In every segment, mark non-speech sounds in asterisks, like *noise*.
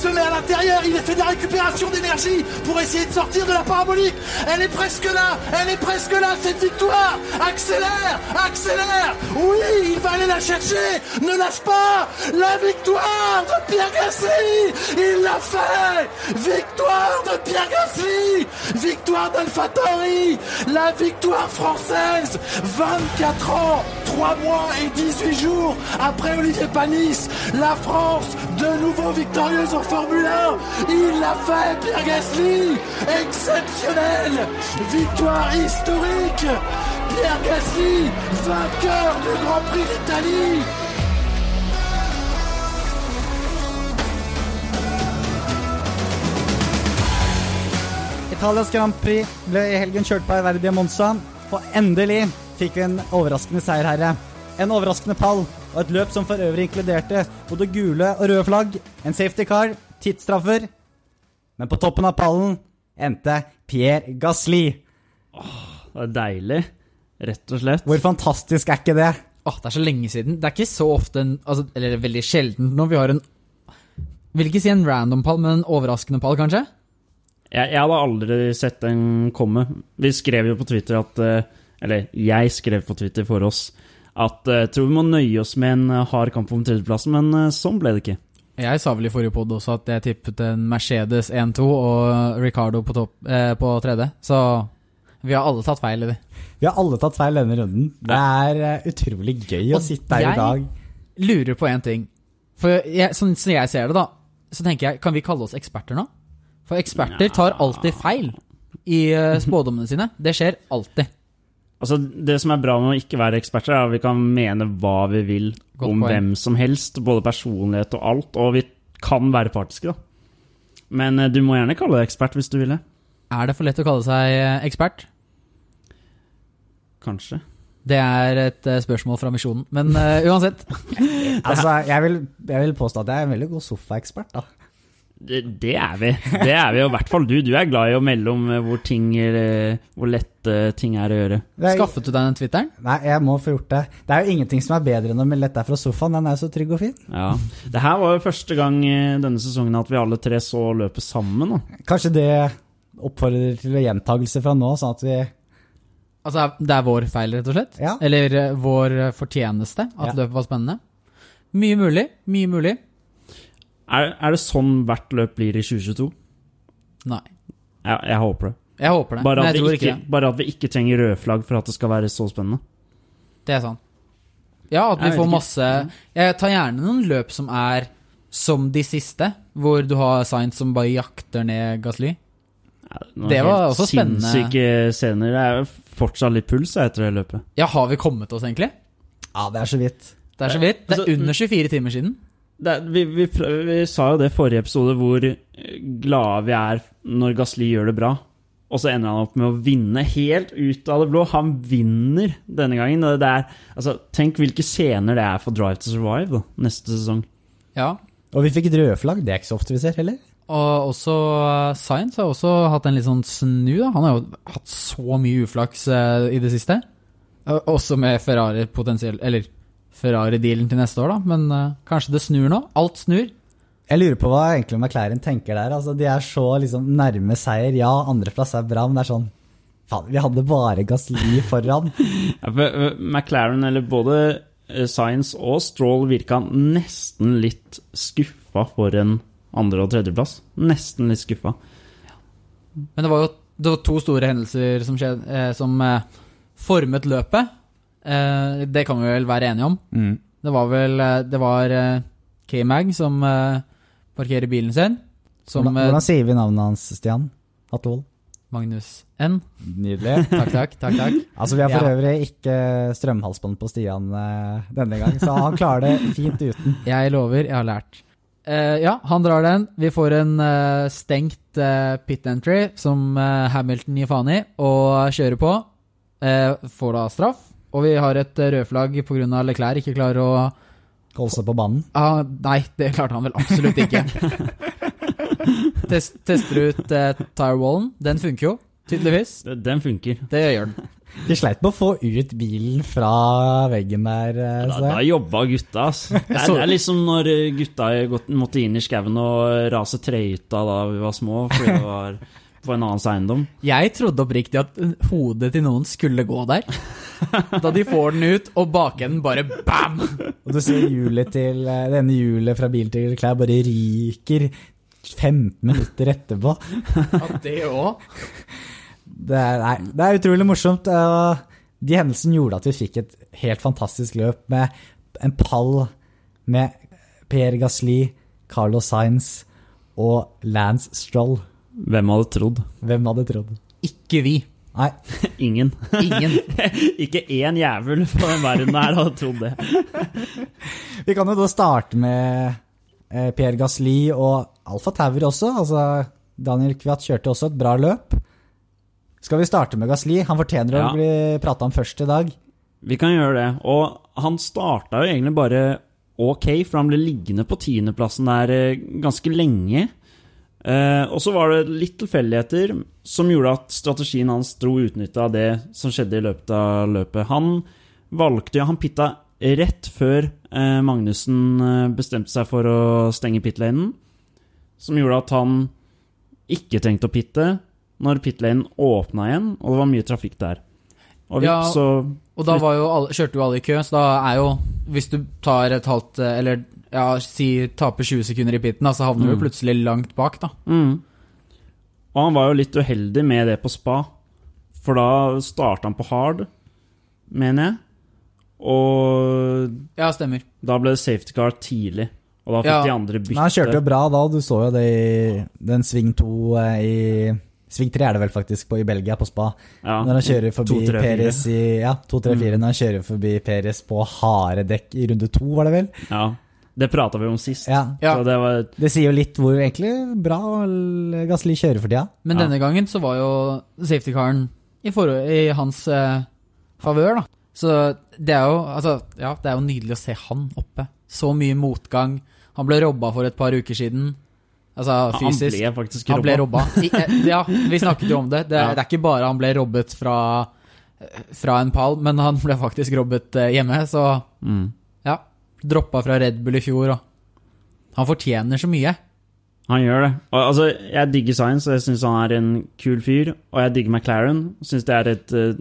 Christ Man. L'intérieur, il fait de la récupération d'énergie pour essayer de sortir de la parabolique. Elle est presque là, elle est presque là, cette victoire. Accélère, accélère. Oui, il va aller la chercher. Ne lâche pas. La victoire de Pierre Gasly. Il l'a fait. Victoire de Pierre Gasly. Victoire d'Alphatori. La victoire française. 24 ans, 3 mois et 18 jours après Olivier Panis. La France, de nouveau victorieuse en Formule 1. Il l'a fait, Pierre Gasly. Exceptionnel. Victoire historique. Pierre Gasly, vainqueur du Grand Prix d'Italie. Italias Grand Prix ble i helgen kjørt på ærverdige Monza, og endelig fikk vi en overraskende seierherre. En overraskende pall, og et løp som for øvrig inkluderte både gule og røde flagg, en safety car, tidsstraffer. Men på toppen av pallen endte Pierre Gasli. Det er deilig, rett og slett. Hvor fantastisk er ikke det? Åh, det er så lenge siden. Det er ikke så ofte en, altså, Eller veldig sjelden når vi har en Vil ikke si en random pall, men en overraskende pall, kanskje? Jeg, jeg hadde aldri sett den komme. Vi skrev jo på Twitter at eh, Eller jeg skrev på Twitter for oss at jeg tror vi må nøye oss med en eh, hard kamp om tredjeplassen, men eh, sånn ble det ikke. Jeg sa vel i forrige pod også at jeg tippet en Mercedes 1-2 og Ricardo på, topp, eh, på tredje. Så vi har alle tatt feil i det. Vi har alle tatt feil denne runden. Det er eh, utrolig gøy å sitte her i dag. jeg- Lurer på én ting. For jeg, sånn som jeg ser det, da, så tenker jeg Kan vi kalle oss eksperter nå? For eksperter tar alltid feil i eh, spådommene sine. Det skjer alltid. Altså, Det som er bra med å ikke være eksperter, er at vi kan mene hva vi vil Godt om point. hvem som helst, både personlighet og alt, og vi kan være partiske, da. Men eh, du må gjerne kalle deg ekspert hvis du vil det. Er det for lett å kalle seg eh, ekspert? Kanskje. Det er et eh, spørsmål fra misjonen. Men uh, uansett. *laughs* Altså, jeg vil, jeg vil påstå at jeg er en veldig god sofaekspert, da. Det, det er vi. Det er vi, og i hvert fall du. Du er glad i å melde om eh, hvor, ting, eh, hvor lette ting er å gjøre. Er- Skaffet du deg den Twitteren? Nei, jeg må få gjort det. Det er jo ingenting som er bedre enn å melde dette fra sofaen. Den er jo så trygg og fin. Ja. Det her var jo første gang denne sesongen at vi alle tre så løpet sammen. Da. Kanskje det oppfordrer til gjentagelse fra nå, sånn at vi Altså, det er vår feil, rett og slett? Ja. Eller eh, vår eh, fortjeneste at Ja. løpet var spennende? Mye mulig. Mye mulig. Er, er det sånn hvert løp blir i 2022? Nei. Jeg, jeg håper det. Jeg håper det, Bare men at, jeg vi tror ikke, ikke det. bare at vi ikke trenger rødflagg for at det skal være så spennende. Det er sant. Ja, at vi får masse Jeg tar gjerne noen løp som er som de siste, hvor du har Science som bare jakter ned Gasly. Ja, noen Det var helt også spennende. Sinnssyke scener. Det er fortsatt litt puls etter det løpet. Ja, har vi kommet oss, egentlig? Ja, det er så vidt. Det er så vidt. Det Altså, er under 24 timer siden. Det, vi, vi, prøv- vi sa jo det i forrige episode, hvor eh, glade vi er når Gasli gjør det bra. Og så ender han opp med å vinne helt ut av det blå. Han vinner denne gangen. og Det er, altså, tenk hvilke scener det er for Drive to Survive da, neste sesong. Ja. Og vi fikk et rødflagg. Det er ikke så ofte vi ser heller. Og også uh, Science har også hatt en litt sånn snu, da. Han har jo hatt så mye uflaks eh, i det siste. Og også med Ferrari potensielt Eller Ferrari-dealen til neste år, da. Men uh, kanskje det snur nå? Alt snur. Jeg lurer på hva egentlig McLaren tenker der. Altså, de er så liksom nærme seier. Ja, andreplass er bra, men det er sånn Faen, vi hadde bare Gasli foran. *laughs* Ja, for, eh, McLaren, eller både eh, Science og Stroll, virka nesten litt skuffa for en andre- og tredjeplass. Nesten litt skuffa. Men det var jo det var to store hendelser som, skjedde, eh, som eh, formet løpet. Eh, det kan vi vel være enige om. Mm. Det var vel eh, Det var eh, K-Mag som eh, parkerer bilen sin. Som Hvordan, hvordan sier vi navnet hans, Stian? Hatlevold? Magnus N. Nydelig. *laughs* Takk, takk. takk, takk. Altså, vi har for Ja. øvrig ikke strømhalsbånd på Stian eh, denne gang, så han klarer det fint uten. *laughs* Jeg lover, jeg har lært. Eh, ja, han drar den. Vi får en eh, stengt eh, pit entry som eh, Hamilton gir faen i, og kjører på. Eh, får da straff. Og vi har et uh, rødflagg pga. Leclerc ikke klarer å Holde seg på banen. ah, Nei, det klarte han vel absolutt ikke. *laughs* Test, tester ut uh, tire-wallen. Den funker jo, tydeligvis. Den funker. Det gjør den. De sleit med å få ut bilen fra veggen der. eh, Da, da jobba gutta, ass. Det er, det er liksom når gutta måtte inn i skauen og rase trehytta da vi var små, fordi det var på en annens eiendom. Jeg trodde oppriktig at hodet til noen skulle gå der. Da de får den ut, og bakenden bare bam! Og du ser hjulet til Denne det ene hjulet fra bil til klær bare ryker 15 minutter etterpå. Ja, det òg. Det det er utrolig morsomt. De hendelsene gjorde at vi fikk et helt fantastisk løp med en pall med Pierre Gasli, Carlos Sainz og Lance Stroll. Hvem hadde trodd? Hvem hadde trodd? Ikke vi. Nei, *laughs* Ingen. Ingen. *laughs* Ikke én jævel på den verden her hadde trodd det. *laughs* vi kan jo da starte med eh, Pierre Gasli og Alfa Tauer også. Altså, Daniel Kviat kjørte også et bra løp. Skal vi starte med Gasli? Han fortjener Ja. å bli prata om først i dag. Vi kan gjøre det. Og han starta jo egentlig bare ok, for han ble liggende på tiendeplassen der eh, ganske lenge. Eh, og så var det litt tilfeldigheter som gjorde at strategien hans dro utnytta av det som skjedde i løpet av løpet. Han valgte ja, Han pitta rett før eh, Magnussen eh, bestemte seg for å stenge pitlanen, som gjorde at han ikke trengte å pitte når pitlanen åpna igjen, og det var mye trafikk der. Og Ja, så Og da var jo alle, kjørte jo alle i kø, så da er jo Hvis du tar et halvt eh, Eller ja, si taper 20 sekunder i pitten, så havner du Mm. plutselig langt bak, da. Mm. Og han var jo litt uheldig med det på spa, for da starta han på hard, mener jeg. Og Ja, stemmer. da ble det safety car tidlig, og da fikk Ja. de andre bytte. Han kjørte jo bra da, du så jo det i den sving to i Sving 3 er det vel faktisk på i Belgia, på spa. ja. Når han kjører forbi To, tre, fire. Peres i Ja, 2-3-4. Når han kjører forbi Peres på harde dekk i runde to, var det vel? ja. Det prata vi om sist. Ja. Ja. Så det var Det sier jo litt hvor egentlig bra Gasli kjører for tida. Men Ja. denne gangen så var jo safety-caren i, i hans eh, favør, da. Så det er jo altså, ja, det er jo nydelig å se han oppe. Så mye motgang. Han ble robba for et par uker siden. Altså Han fysisk. ble faktisk Han ble robba. robba. I, eh, ja, vi snakket jo om det. Det, Ja. det er ikke bare han ble robbet fra, eh, fra en pall, men han ble faktisk robbet eh, hjemme. Så Mm. Droppa fra Red Bull i fjor, og han fortjener så mye. Han gjør det. Og, altså, jeg digger Science, og jeg syns han er en kul fyr. Og jeg digger McLaren, syns det er et uh,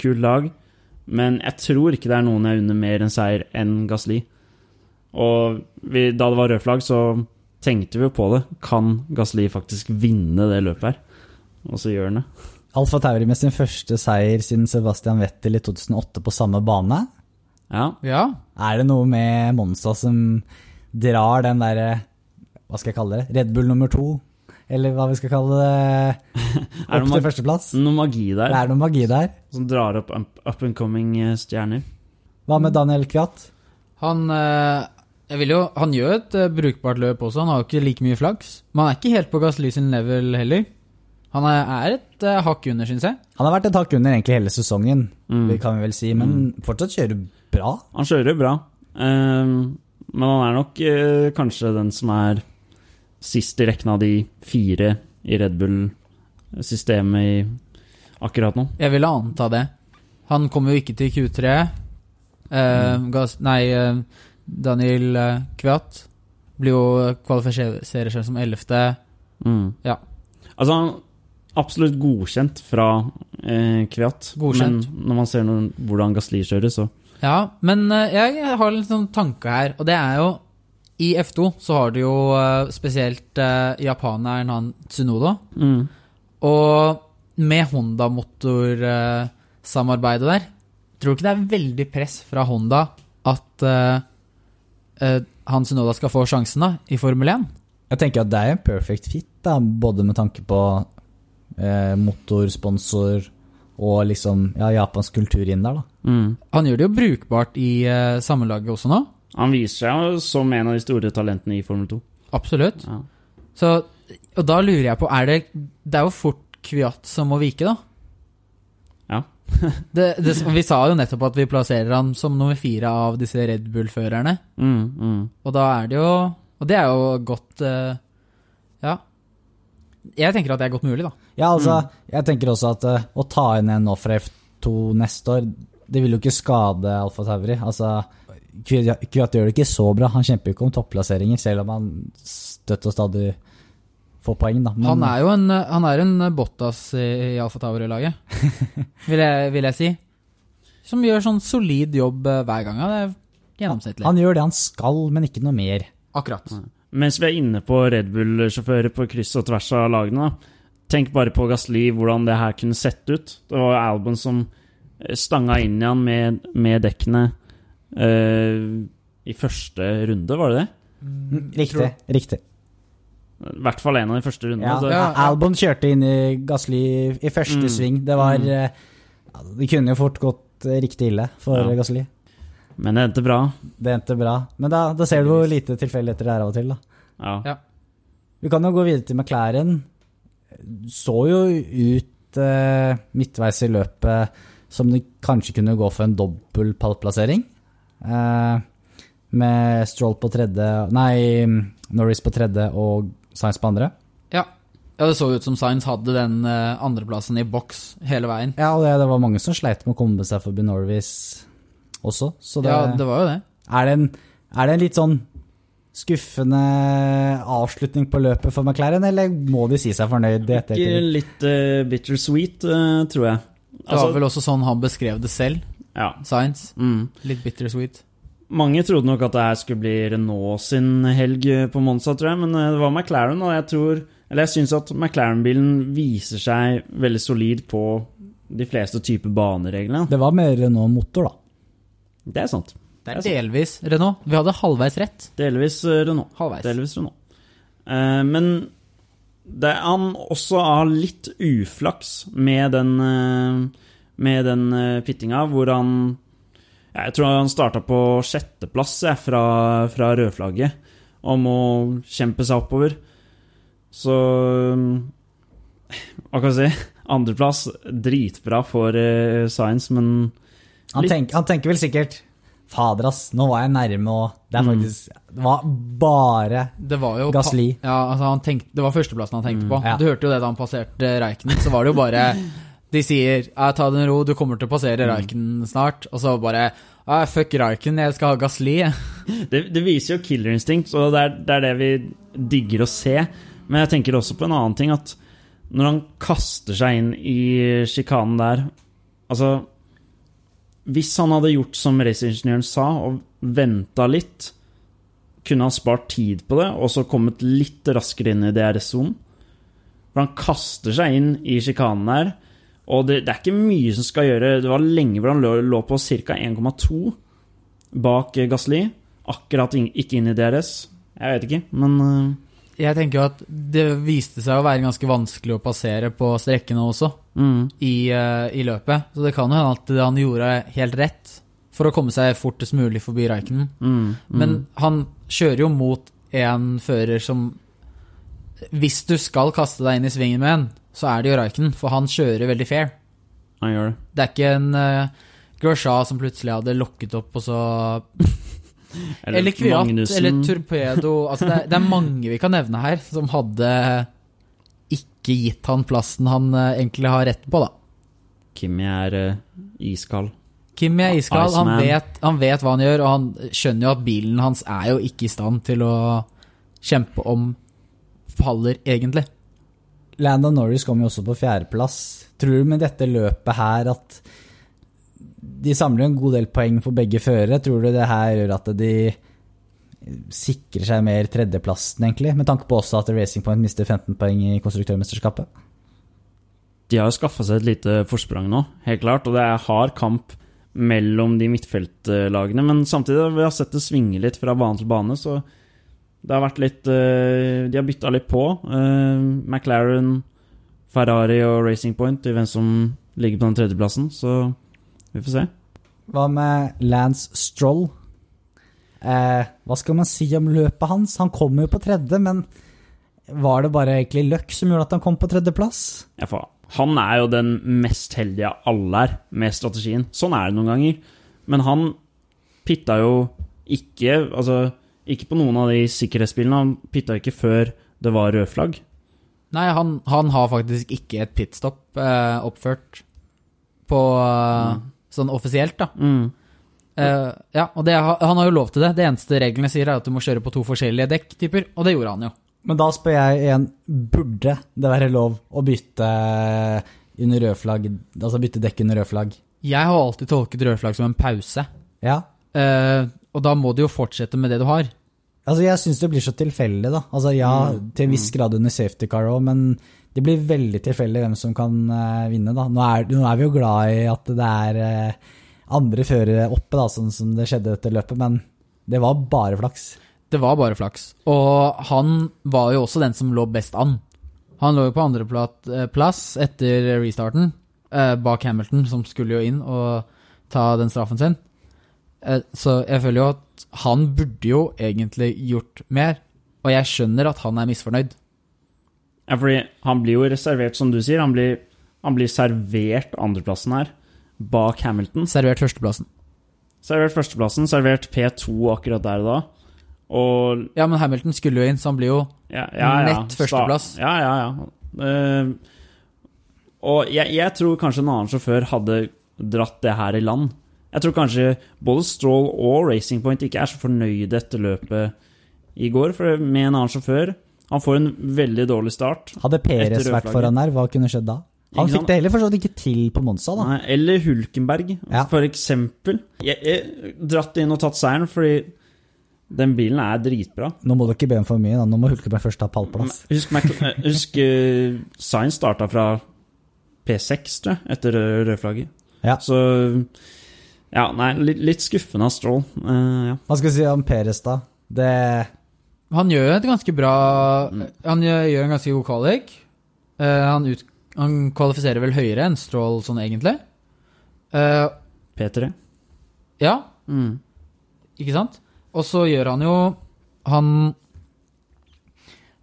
kult lag. Men jeg tror ikke det er noen jeg unner mer en seier enn Gasli. Og vi, da det var rødt flagg, så tenkte vi jo på det. Kan Gasli faktisk vinne det løpet her? Og så gjør han det. Alfa Tauri med sin første seier siden Sebastian Vettel i 2008 på samme bane. Ja. Ja, Er det noe med Monza som drar den derre Hva skal jeg kalle det? Red Bull nummer to? Eller hva vi skal kalle det? *laughs* Er det Opp til førsteplass? noe magi der Det er noe magi der. som drar opp up, and coming eh, stjerner? Hva med Daniel Kviat? han eh, jeg vil jo, Han gjør et eh, brukbart løp også, han har jo ikke like mye flaks. Men han er ikke helt på Gasly sin level heller. Han er, et hakk under, syns jeg. Han har vært et hakk under egentlig hele sesongen, Mm. kan vi vel si, men fortsatt kjører bra. Han kjører bra, ehm, men han er nok uh, kanskje den som er sist i rekken av de fire i Red Bull-systemet akkurat nå. Jeg ville anta det. Han kommer jo ikke til Q3. Uh, mm. Gass, nei, uh, Daniel Kvatt Kviat blir jo kvalifiserer seg som ellevte. Mm. Ja. Altså, han absolutt godkjent fra eh, Kviat, Godkjent. men når man ser noen, hvordan Gasli kjører, så Ja, men eh, jeg har en sånn tanke her, og det er jo I F2 så har du jo eh, spesielt uh, japaneren han Tsunoda. mm. Og med Honda-motorsamarbeidet der, tror du ikke det er veldig press fra Honda at uh, eh, han Tsunoda skal få sjansen da, i Formel 1? Jeg tenker at det er en perfect fit, da, både med tanke på eh, motorsponsor og liksom ja, japansk kultur inn der, da. Mm. Han gjør det jo brukbart i uh, sammenlaget også nå. Han viser seg som en av de store talentene i Formel 2. Absolutt. Ja. Så, og da lurer jeg på, er det Det er jo fort Kviat som må vike, da. Ja. *laughs* det, det, vi sa jo nettopp at vi plasserer han som nummer fire av disse Red Bull-førerne. Mm, mm. Og da er det jo Og det er jo godt uh, Ja. Jeg tenker at det er godt mulig, da. Ja, altså, jeg tenker også at uh, å ta inn en F to neste år, det vil jo ikke skade Alfa Tauri. Altså, Kvyat gjør det ikke så bra. Han kjemper jo ikke om topplasseringer, selv om han støtt og stadig får poeng, da. Men Han er jo en, han er en Bottas i, i Alfa Tauri-laget, *laughs* vil, vil jeg si. Som gjør sånn solid jobb eh, hver gang. Det er gjennomsnittlig. han gjør det han skal, men ikke noe mer. Akkurat. Mens vi er inne på Red Bull-sjåfører på kryss og tvers av lagene, da. Tenk bare på Gasli, hvordan det her kunne sett ut. Det var Albon som eh, stanga inn i han med, med dekkene uh, i første runde, var det det? Riktig. riktig. I hvert fall en av de første rundene. Ja, så- ja. Albon kjørte inn i Gasli i første Mm. sving. Det var Mm. eh, ja, Det kunne jo fort gått riktig ille for Ja. Gasli. Men det endte bra. Det endte bra. Men da, da ser du hvor lite tilfeldigheter det er av og til, da. Ja. Ja. Vi kan jo gå videre til McLaren. Så jo ut eh, midtveis i løpet som det kanskje kunne gå for en dobbel pallplassering. Eh, med Stroll på tredje Nei, Norris på tredje og Sainz på andre. Ja. ja, det så ut som Sainz hadde den eh, andreplassen i boks hele veien. Ja, og det, det var mange som sleit med å komme seg forbi Norris også, så det, Ja, det var jo det. er, det en, er det en litt sånn skuffende avslutning på løpet for McLaren, eller må de si seg fornøyd etter Ikke litt uh, bittersweet, uh, tror jeg. Det var vel også sånn han beskrev det selv, ja. Science. Mm. Litt bittersweet. Mange trodde nok at det her skulle bli Renault sin helg på Monza, tror jeg, men eh, det var McLaren, og jeg tror Eller jeg syns at McLaren-bilen viser seg veldig solid på de fleste typer banereglene. Det var mer Renault-motor, da. Det er sant. Det er delvis Renault. Vi hadde halvveis rett. Delvis eh, Renault. Halvveis. Delvis Renault. Eh, men det han også har litt uflaks med den eh, Med den pittinga, hvor han ja, Jeg tror han starta på sjetteplass fra, fra rødflagget, om å kjempe seg oppover. Så Hva kan jeg si? Andreplass, dritbra for uh, Science, men Han, tenk, han tenker vel sikkert Fader, ass, nå var jeg nærme, og det er Mm. faktisk Det var bare Det var jo Gasly. Ja, altså han tenkte, det var førsteplassen han tenkte på. ja. Du hørte jo det da han passerte Reiken. Så var det jo bare *laughs* De sier 'ta det med ro, du kommer til å passere Reiken snart', og så bare 'fuck Reiken, jeg skal ha Gasly'. *laughs* Det, det viser jo killer instinct, og det er, det er det vi digger å se. Men jeg tenker også på en annen ting, at når han kaster seg inn i sjikanen der Altså Hvis han hadde gjort som raceingeniøren sa, og venta litt, kunne han spart tid på det, og så kommet litt raskere inn i DRS-sonen. For han kaster seg inn i sjikanen der, og det, det er ikke mye som skal gjøre Det var lenge hvor han lå, lå på ca. 1,2 bak Gasli. Akkurat in- ikke inn i DRS. Jeg vet ikke, men eh, Jeg tenker jo at det viste seg å være ganske vanskelig å passere på strekkene også, mm, i, uh, i løpet. Så det kan jo hende at han gjorde helt rett for å komme seg fortest mulig forbi Reiken. mm, mm. Men han kjører jo mot en fører som Hvis du skal kaste deg inn i svingen med en, så er det jo Reiken, for han kjører veldig fair. Han gjør det. Det er ikke en uh, Grosja som plutselig hadde lokket opp, og så Eller, Kviat, Magnussen. eller Torpedo altså det, er, det er mange vi kan nevne her, som hadde ikke gitt han plassen han eh, egentlig har rett på, da. Kimi er uh, iskald. Kimi er iskald, han vet, han vet hva han gjør, og han skjønner jo at bilen hans er jo ikke i stand til å kjempe om faller, egentlig. Landon Norris kom jo også på fjerdeplass. Tror du med dette løpet her at de samler en god del poeng for begge førere? Tror du det her gjør at de sikrer seg mer tredjeplassen, egentlig? Med tanke på også at Racing Point mister 15 poeng i konstruktørmesterskapet. De har jo skaffa seg et lite forsprang nå, helt klart, og det er hard kamp mellom de midtfeltlagene. Men samtidig har vi sett det svinge litt fra bane til bane, så det har vært litt eh, De har bytta litt på. Eh, McLaren, Ferrari og Racing Point i hvem som ligger på den tredjeplassen, så vi får se. Hva med Lance Stroll? Eh, hva skal man si om løpet hans? Han kom jo på tredje, men var det bare egentlig løkk som gjorde at han kom på tredjeplass? Ja, faen. han er jo den mest heldige av alle her med strategien. Sånn er det noen ganger. Men han pitta jo ikke Altså, ikke på noen av de sikkerhetsbilene. Han pitta ikke før det var rød flagg. Nei, han, han har faktisk ikke et pitstop eh, oppført på eh, sånn offisielt, da. Mm. Uh, ja, og det, han har jo lov til det. Det eneste reglene sier, er at du må kjøre på to forskjellige dekktyper, og det gjorde han jo. Men da spør jeg igjen, burde det være lov å bytte under rød flagg, altså bytte dekk under rød flagg? Jeg har alltid tolket rødflagg som en pause, Ja. Uh, og da må du jo fortsette med det du har. Altså, jeg syns det blir så tilfeldig, da. Altså, ja, til en viss grad under safety car òg, men det blir veldig tilfeldig hvem som kan eh, vinne, da. Nå er, nå er vi jo glad i at det er eh, andre førere oppe, da, sånn som det skjedde dette løpet, men det var bare flaks. Det var bare flaks. Og han var jo også den som lå best an. Han lå jo på andreplass etter restarten, eh, bak Hamilton, som skulle jo inn og ta den straffen sin. Eh, så jeg føler jo at han burde jo egentlig gjort mer. Og jeg skjønner at han er misfornøyd. Ja, fordi han blir jo reservert, som du sier. Han blir, han blir servert andreplassen her, bak Hamilton. Servert førsteplassen. Servert førsteplassen, servert P2 akkurat der og da. Og Ja, men Hamilton skulle jo inn, så han blir jo ja, ja, ja. Nett førsteplass. Ja, ja, ja. Uh, og jeg, jeg tror kanskje en annen sjåfør hadde dratt det her i land. Jeg tror kanskje både Stroll og Racing Point ikke er så fornøyde etter løpet i går, for med en annen sjåfør Han får en veldig dårlig start. Hadde Peres vært foran der, hva kunne skjedd da? Han fikk det heller for så vidt ikke til på Monza, da. Nei, eller Hulkenberg, Ja. for eksempel. Jeg, jeg dratt inn og tatt seieren fordi den bilen er dritbra. Nå må du ikke be om for mye, da. Nå må Hulkeberg først ta pallplass. *laughs* Husk, eh, husk uh, Sainz starta fra P6, tror jeg, etter rødflagget. Ja. Så Ja, nei, litt, litt skuffende av Stroll. Uh, ja. Hva skal vi si om Peres, da? Det Han gjør et ganske bra Han gjør, en ganske god kvalik. Uh, han, ut, han kvalifiserer vel høyere enn Strål sånn egentlig. Uh, P3. ja, Mm. ikke sant? Og så gjør han jo Han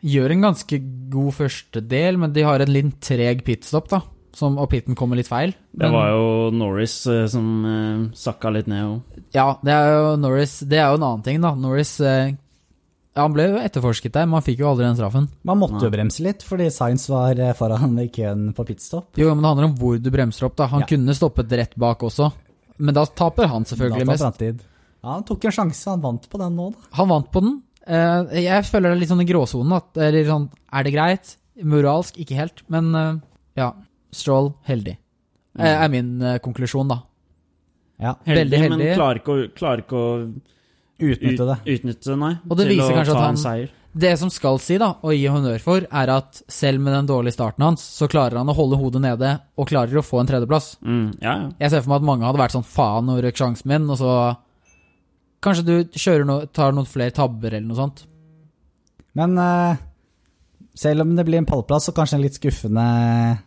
gjør en ganske god første del, men de har en litt treg pitstop, da. Som, og pitten kommer litt feil. Det var jo Norris eh, som uh, sakka litt ned. òg. Ja, det er jo Norris Det er jo en annen ting, da. Norris eh, ja, Han ble jo etterforsket der, men han fikk jo aldri den straffen. Man måtte jo bremse litt, fordi Science var eh, foran i køen på pitstop. Jo, men det handler om hvor du bremser opp, da. Han Ja. kunne stoppet rett bak også. Men da taper han selvfølgelig mest. framtid. Ja, han tok en sjanse, han vant på den nå, da. Han vant på den. Eh, jeg føler det er litt sånn i gråsonen. At eller sånn, er det greit? Moralsk, ikke helt. Men eh, ja, Stroll heldig. Eh, er min konklusjon, da. Ja, heldig, Veldig heldig. men klarer ikke å, klarer ikke å utnytte det. ut, utnytte nei, Og det til viser å kanskje ta at han- en seier. Det som skal si, da, og gi honnør for, er at selv med den dårlige starten hans, så klarer han å holde hodet nede og klarer å få en tredjeplass. Mm, ja, ja. Jeg ser for meg at mange hadde vært sånn faen, nå røk sjansen min, og så Kanskje du kjører noe, tar noen flere tabber eller noe sånt. Men uh, selv om det blir en pallplass, så kanskje en litt skuffende sku,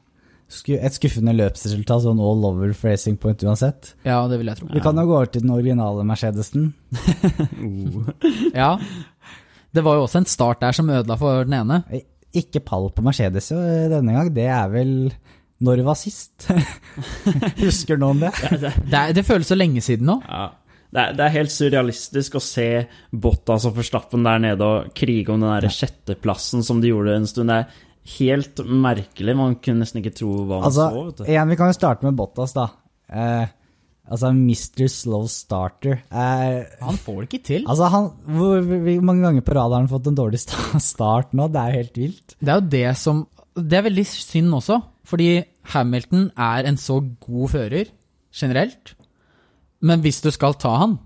et skuffende løpsresultat sånn all over Racing Point uansett. Ja, det vil jeg tro. Vi kan jo gå over til den originale Mercedesen. *laughs* Ja. Det var jo også en start der som ødela for den ene. Ikke pall på Mercedes jo, denne gang, det er vel når det var sist. *laughs* Husker noen det? Det, er, det føles så lenge siden nå. Ja. Det er, det er helt surrealistisk å se Bottas og Forstappen der nede og krige om den der sjetteplassen som de gjorde en stund. Det er helt merkelig. Man kunne nesten ikke tro hva man Altså, så. Vet du. igjen, vi kan jo starte med Bottas, da. Eh, altså, Mr. Slow Starter. Eh, Han får det ikke til. altså, han, hvor, hvor mange ganger på rad har han fått en dårlig start nå? Det er jo helt vilt. Det er jo det som Det er veldig synd også, fordi Hamilton er en så god fører generelt. Men hvis du skal ta han,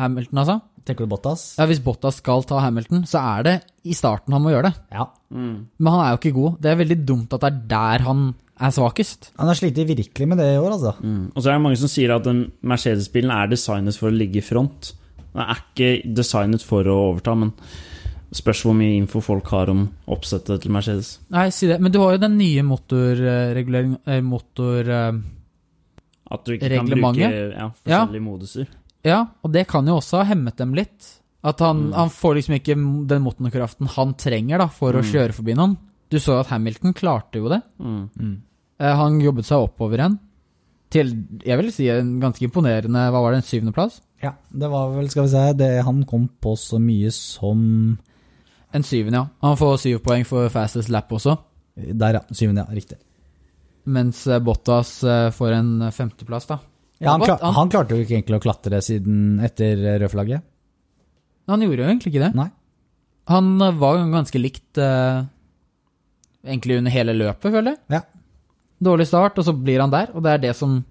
Hamilton altså Tenker du Bottas? ja, Hvis Bottas skal ta Hamilton, så er det i starten han må gjøre det. Ja. Men han er jo ikke god. Det er veldig dumt at det er der han er svakest. Han har slitt virkelig med det i år, altså. Mm. Og så er det mange som sier at den Mercedes-bilen er designet for å ligge i front. Den er ikke designet for å overta, men spørs hvor mye info folk har om oppsettet til Mercedes. Nei, si det. Men du har jo den nye motorregulering... eh, Motor... eh, At du ikke kan bruke ja, forskjellige moduser. Ja, og det kan jo også ha hemmet dem litt. At han, Mm. han får liksom ikke den motorkraften han trenger da, for å Mm. kjøre forbi noen. Du så at Hamilton klarte jo det. Mm. Eh, Han jobbet seg oppover igjen. Til, jeg vil si, en ganske imponerende Hva var det, en syvendeplass? Ja, det var vel, skal vi si, det han kom på så mye som En syvende, ja. Han får syv poeng for fastest lap også. Der, ja. Syvende, ja. Riktig. mens eh, Bottas eh, får en femteplass, da. Ja, han, klar, han klarte jo ikke egentlig å klatre siden etter rødflagget. Han gjorde jo egentlig ikke det. Nei. Han eh, var ganske likt uh, egentlig under hele løpet, føler jeg. Ja. Dårlig start, og så blir han der, og det er det som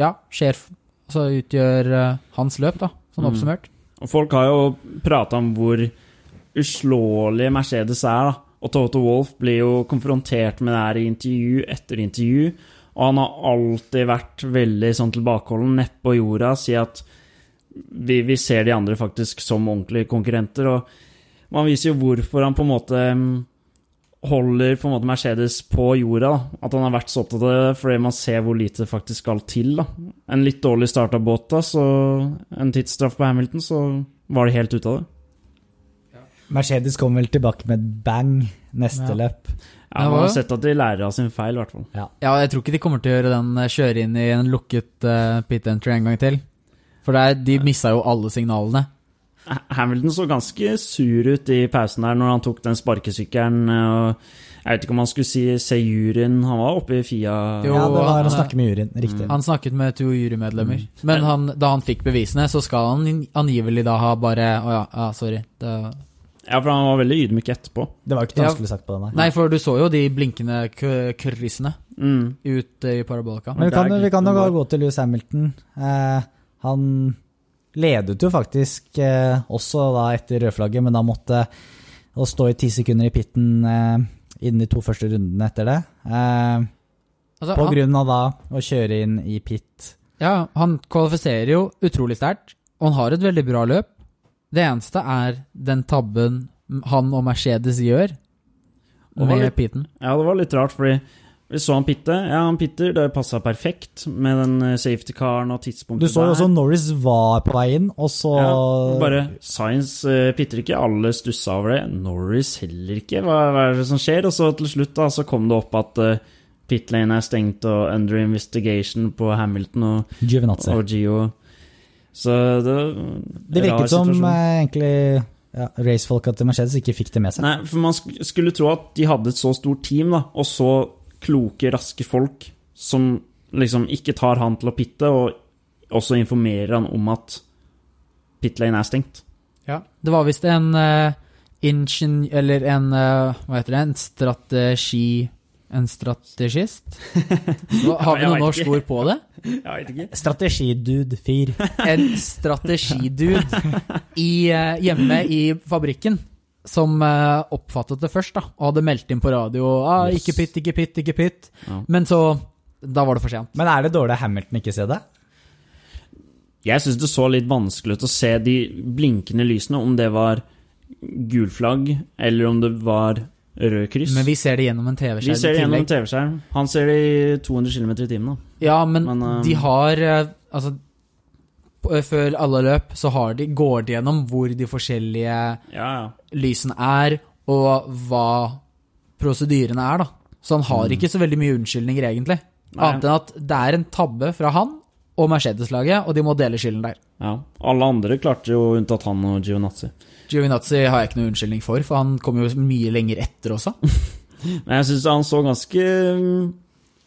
ja, skjer Altså utgjør uh, hans løp, da, sånn Mm. Og folk har jo prata om hvor uslåelig Mercedes er, da. Og Toto Wolff blir jo konfrontert med det her i intervju etter intervju. Og han har alltid vært veldig sånn tilbakeholden, nedpå jorda, si at vi, vi ser de andre faktisk som ordentlige konkurrenter. Og man viser jo hvorfor han på en måte mm, holder på en måte Mercedes på jorda. Da. At han har vært så opptatt av det, fordi man ser hvor lite det faktisk skal til. Da. En litt dårlig start av Bottas og en tidsstraff på Hamilton, så var de helt ute av det. Mercedes kommer vel tilbake med et bang neste Ja. løp. Ja, Ja, Man har sett at de lærer av sin feil, i hvert fall. Ja, jeg tror ikke de kommer til å gjøre den eh, kjøre inn i en lukket uh, pit entry en gang til. For det er, de missa jo alle signalene. Hamilton så ganske sur ut i pausen der når han tok den sparkesykkelen. og Jeg vet ikke om han skulle si se juryen. Han var oppe i Fia. Jo, ja, det var han- å snakke med juryen. Riktig. Han snakket med to jurymedlemmer. Men han, da han fikk bevisene, så skal han angivelig da ha bare Å ja, ja, sorry. Det, Ja, for han var veldig ydmyk etterpå. Det var jo ikke skulle sagt på den der. nei, for du så jo de blinkende k kryssene Mm. ut eh, i parabolika. Men vi kan, vi kan jo gå til Louis Hamilton. Eh, han ledet jo faktisk eh, også da etter rødflagget, men da måtte å stå i ti sekunder i pitten eh, innen de to første rundene etter det. Eh, Altså, på han, grunn av da å kjøre inn i pit. ja, han kvalifiserer jo utrolig sterkt, og han har et veldig bra løp. Det eneste er den tabben han og Mercedes gjør med litt- piten. Ja, det var litt rart, fordi vi så han pitte. Ja, han pitter. Det passa perfekt med den eh, safety-caren og tidspunktet der. Du så jo også Norris var på vei inn, og så Ja, bare Science uh, pitter ikke, alle stussa over det. Norris heller ikke. Hva, hva er det som skjer? Og så til slutt da, så kom det opp at uh, pit lane er stengt og under investigation på Hamilton og, og Gio. Så det Det rar virket som situasjon. eh, egentlig ja, racefolka til Mercedes ikke fikk det med seg. Nei, for man sk skulle tro at de hadde et så stort team, da, og så kloke, raske folk som liksom ikke tar han til å pitte, og også informerer han om at pitlane er stengt. Ja. Det var visst en uh, ingen... Eller en uh, Hva heter det? En strategi En strategist? *laughs* Har vi noe norsk ikke. ord på det? *laughs* Jeg vet ikke. Strategidude fyr. En strategidude i, eh, hjemme i fabrikken som eh, oppfattet det først, da, og hadde meldt inn på radio ah, 'ikke pitt, ikke pitt, ikke pitt'. Ja. Men så Da var det for sent. Men er det dårlig Hamilton ikke ser det? Jeg syns det så litt vanskelig ut å se de blinkende lysene, om det var gulflagg eller om det var rød kryss. Men vi ser det gjennom en TV-skjerm Vi ser det gjennom en. TV-skjerm. Han ser det i 200 km i timen. da. Ja, men, Men, uh, de har eh, Altså før alle løp så har de, går de gjennom hvor de forskjellige Ja, ja. lysene er, og hva prosedyrene er, da. Så han har ikke så veldig mye unnskyldninger, egentlig. Mm. Nei. Annet enn at det er en tabbe fra han og Mercedes-laget, og de må dele skylden der. ja. Alle andre klarte jo unntatt han og Giovinazzi. Giovinazzi har jeg ikke noe unnskyldning for, for han kom jo mye lenger etter også. *laughs* Men jeg syns han så ganske mm,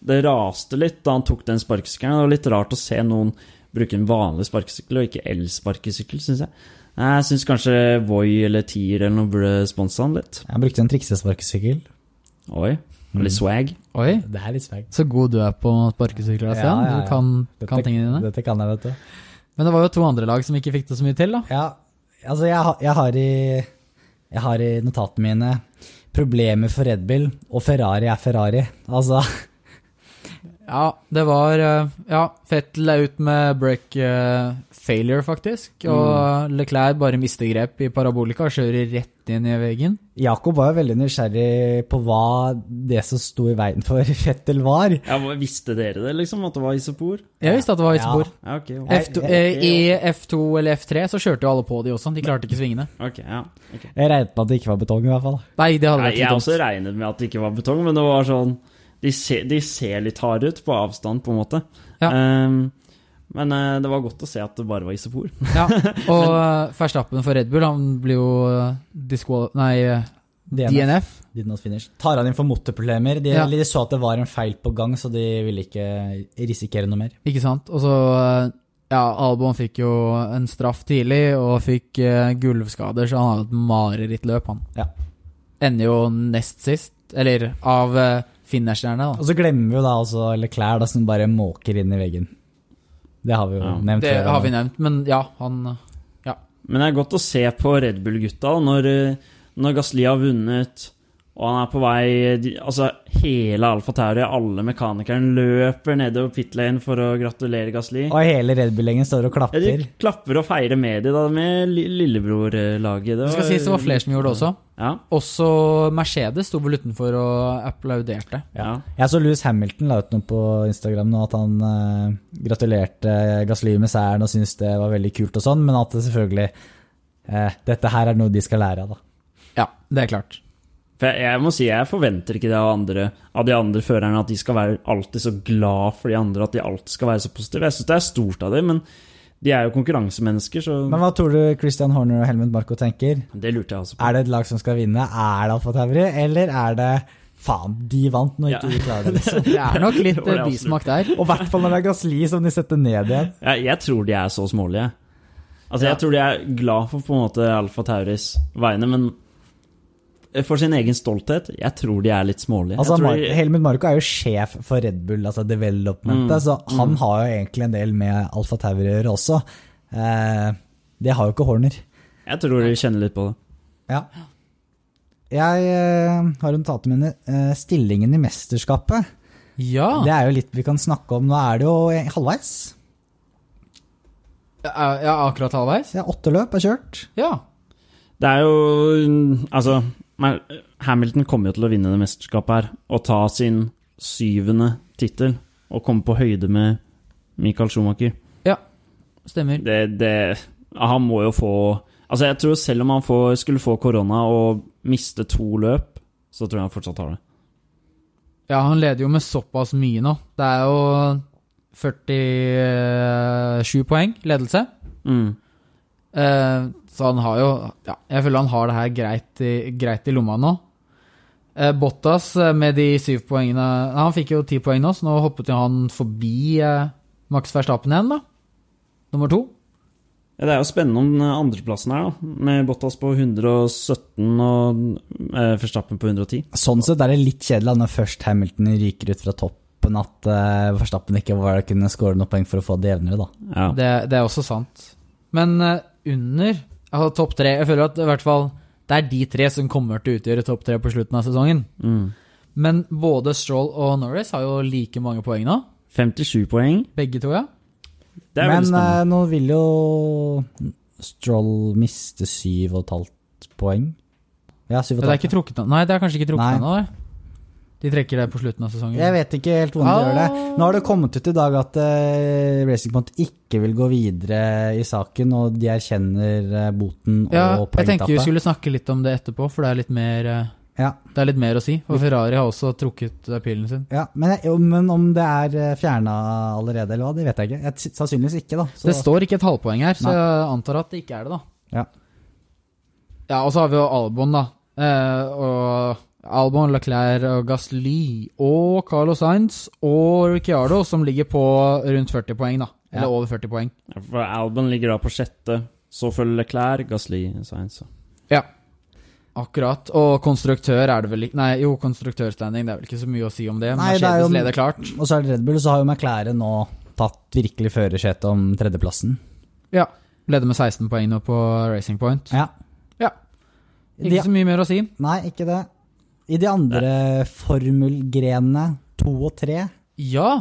Det raste litt da han tok den sparkesykkelen. Det var litt rart å se noen bruke en vanlig sparkesykkel og ikke elsparkesykkel, syns jeg. Jeg syns kanskje Voi eller Tier eller noe burde sponse han litt. Jeg brukte en triksesparkesykkel. Oi. Litt swag. Oi, Det er litt swag. så god du er på sparkesykler, Stian. Ja, ja, ja. Du kan, Dette- kan tingene dine. Dette kan jeg, vet du. Men det var jo to andre lag som ikke fikk det så mye til, da. Ja, altså jeg, jeg har i Jeg har i notatene mine problemer for Red Bull, og Ferrari er Ferrari. Altså Ja, det var eh, Ja, Fettel er ut med break uh, failure, faktisk. Og Leclerc bare mister grep i parabolika og kjører rett inn i veggen. Jakob var jo veldig nysgjerrig på hva det som sto i veien for *laughs* Fettel var. Ja, Visste dere det, liksom? At det var isopor? Jeg visste at det var isopor. Ja, ok. F2, eh, I F2 eller F3 så kjørte jo alle på de også, de klarte ikke svingene. Ok, ja. Jeg regnet med at det ikke var betong, i hvert fall. Nei, det hadde Nei, vært jeg også regnet med at det ikke var betong, men det var sånn De ser, de ser litt harde ut på avstand, på en måte. Ja. Um, men uh, det var godt å se at det bare var isopor. Ja, *laughs* og uh, Verstappen for Red Bull, han blir jo uh. Nei, uh, DNF. DNF. Did not finish. Tar han inn for motorproblemer. De, Ja. de så at det var en feil på gang, så de ville ikke risikere noe mer. Ikke sant? Og så eh, Ja, Albon fikk jo en straff tidlig og fikk uh, gulvskader, så han hadde et marerittløp, han. Ja. Ender jo nest sist, eller av uh, finisherne, da. Og så glemmer vi jo da også Leclerc, da, som bare måker inn i veggen. Det har vi jo Ja. nevnt Det før. har vi nevnt, men ja, han Men det er godt å se på Red Bull-gutta når, eh, når Gasli har vunnet, og han er på vei Altså, hele Alfa Tauri, alle mekanikerne, løper nedover pit lane for å gratulere Gasli. Og hele Red Bull-gjengen står og klapper. Ja, de klapper og feirer med de da, med lillebrorlaget. lillebror-laget. Det skal sies det var flere som gjorde det også. Ja. Også Mercedes sto vel utenfor og applauderte. ja. Jeg så Louis Hamilton la ut noe på Instagram nå, at han eh, gratulerte Gasly med seieren og syntes det var veldig kult og sånn, men at det selvfølgelig eh, Dette her er noe de skal lære av, da. Ja, det er klart. For jeg, jeg må si, jeg forventer ikke det av, andre, av de andre førerne, at de skal være alltid så glad for de andre, at de alltid skal være så positive. Jeg syns det er stort av dem, men de er jo konkurransemennesker, så Men hva tror du Christian Horner og Helmut Marko tenker? det lurte jeg også på. Er det et lag som skal vinne? Er det Alfa Tauri, eller er det Faen, de vant når Ja. ikke de klarer det, *laughs* liksom. Det er nok litt eh, bismak der. Og i hvert fall når det er Gasli som de setter ned igjen. Jeg, jeg tror de er så smålige. Altså, Ja. Jeg tror de er glad for på en måte Alfa Tauris vegne, men for sin egen stolthet, jeg tror de er litt smålige. Altså, Mar de, Helmut Marko er jo sjef for Red Bull, altså developmentet, Mm, så han mm. har jo egentlig en del med Alfa Tauri å gjøre også. Eh, det har jo ikke Horner. jeg tror de kjenner litt på det. Ja. Jeg eh, har notatene mine. Eh, stillingen i mesterskapet, Ja. det er jo litt vi kan snakke om. Nå er det jo eh, halvveis. Ja, akkurat halvveis? Ja, åtte løp er kjørt. Ja. Det er jo Altså, men Hamilton kommer jo til å vinne det mesterskapet her, og ta sin syvende tittel, og komme på høyde med Michael Schumacher. Stemmer. Det, det Han må jo få Altså, jeg tror selv om han får, skulle få korona og miste to løp, så tror jeg han fortsatt har det. Ja, han leder jo med såpass mye nå. Det er jo 47 poeng ledelse. Mm. Eh, så han har jo Ja, jeg føler han har det her greit i, greit i lomma nå. Eh, Bottas eh, med de syv poengene Han fikk jo ti poeng nå, så nå hoppet jo han forbi eh, Max Verstappen igjen, da. Nummer to. Ja, det er jo spennende om den andreplassen her, da. Med Bottas på 117 og eh, Verstappen på 110. Sånn sett er det litt kjedelig når først Hamilton ryker ut fra toppen, at eh, Verstappen ikke var, kunne skåre noen poeng for å få det jevnere, da. Ja. Det, det er også sant. Men eh, under altså topp tre Jeg føler at i hvert fall det er de tre som kommer til å utgjøre topp tre på slutten av sesongen. Mm. Men både Stroll og Norris har jo like mange poeng nå. 57 poeng. Begge to, ja. Det er Men eh, nå vil jo Stroll miste syv og et halvt poeng. Ja, syv og Det er ikke trukket Nei, det er kanskje ikke trukket nå. ennå. De trekker det på slutten av sesongen. Jeg vet ikke helt hvordan de Ah. gjør det. Nå har det kommet ut i dag at uh, Racing Point ikke vil gå videre i saken, og de erkjenner eh, boten ja, og jeg tenkte vi skulle snakke litt om det etterpå, for det er litt mer, uh, Ja, det er litt mer å si. Og Ferrari har også trukket pilen sin. ja. Men, men om det er fjerna allerede, eller hva, det vet jeg ikke. Jeg, sannsynligvis ikke, da. Så, Det står ikke et halvpoeng her, så Nei. jeg antar at det ikke er det, da. Ja. Ja, og så har vi jo Albon, da. Uh, og Albon, Leclerc og Gasly og Carlos Sainz og Ricciardo som ligger på rundt 40 poeng, da. Eller Ja. over 40 poeng. Ja, For Albon ligger da på sjette. Så følger Leclerc, Gasly, Sainz. Ja. Akkurat. Og konstruktør er det vel ikke Nei, jo, konstruktørstanding, det er vel ikke så mye å si om det. Nei, det er jo- leder klart. Og så er det Red Bull, så har jo McLaren nå tatt virkelig førersetet om tredjeplassen. Ja. Leder med 16 poeng nå på Racing Point. Ja. Ja. De, Ikke så mye mer å si. nei, ikke det. I de andre formelgrenene, to og tre Ja.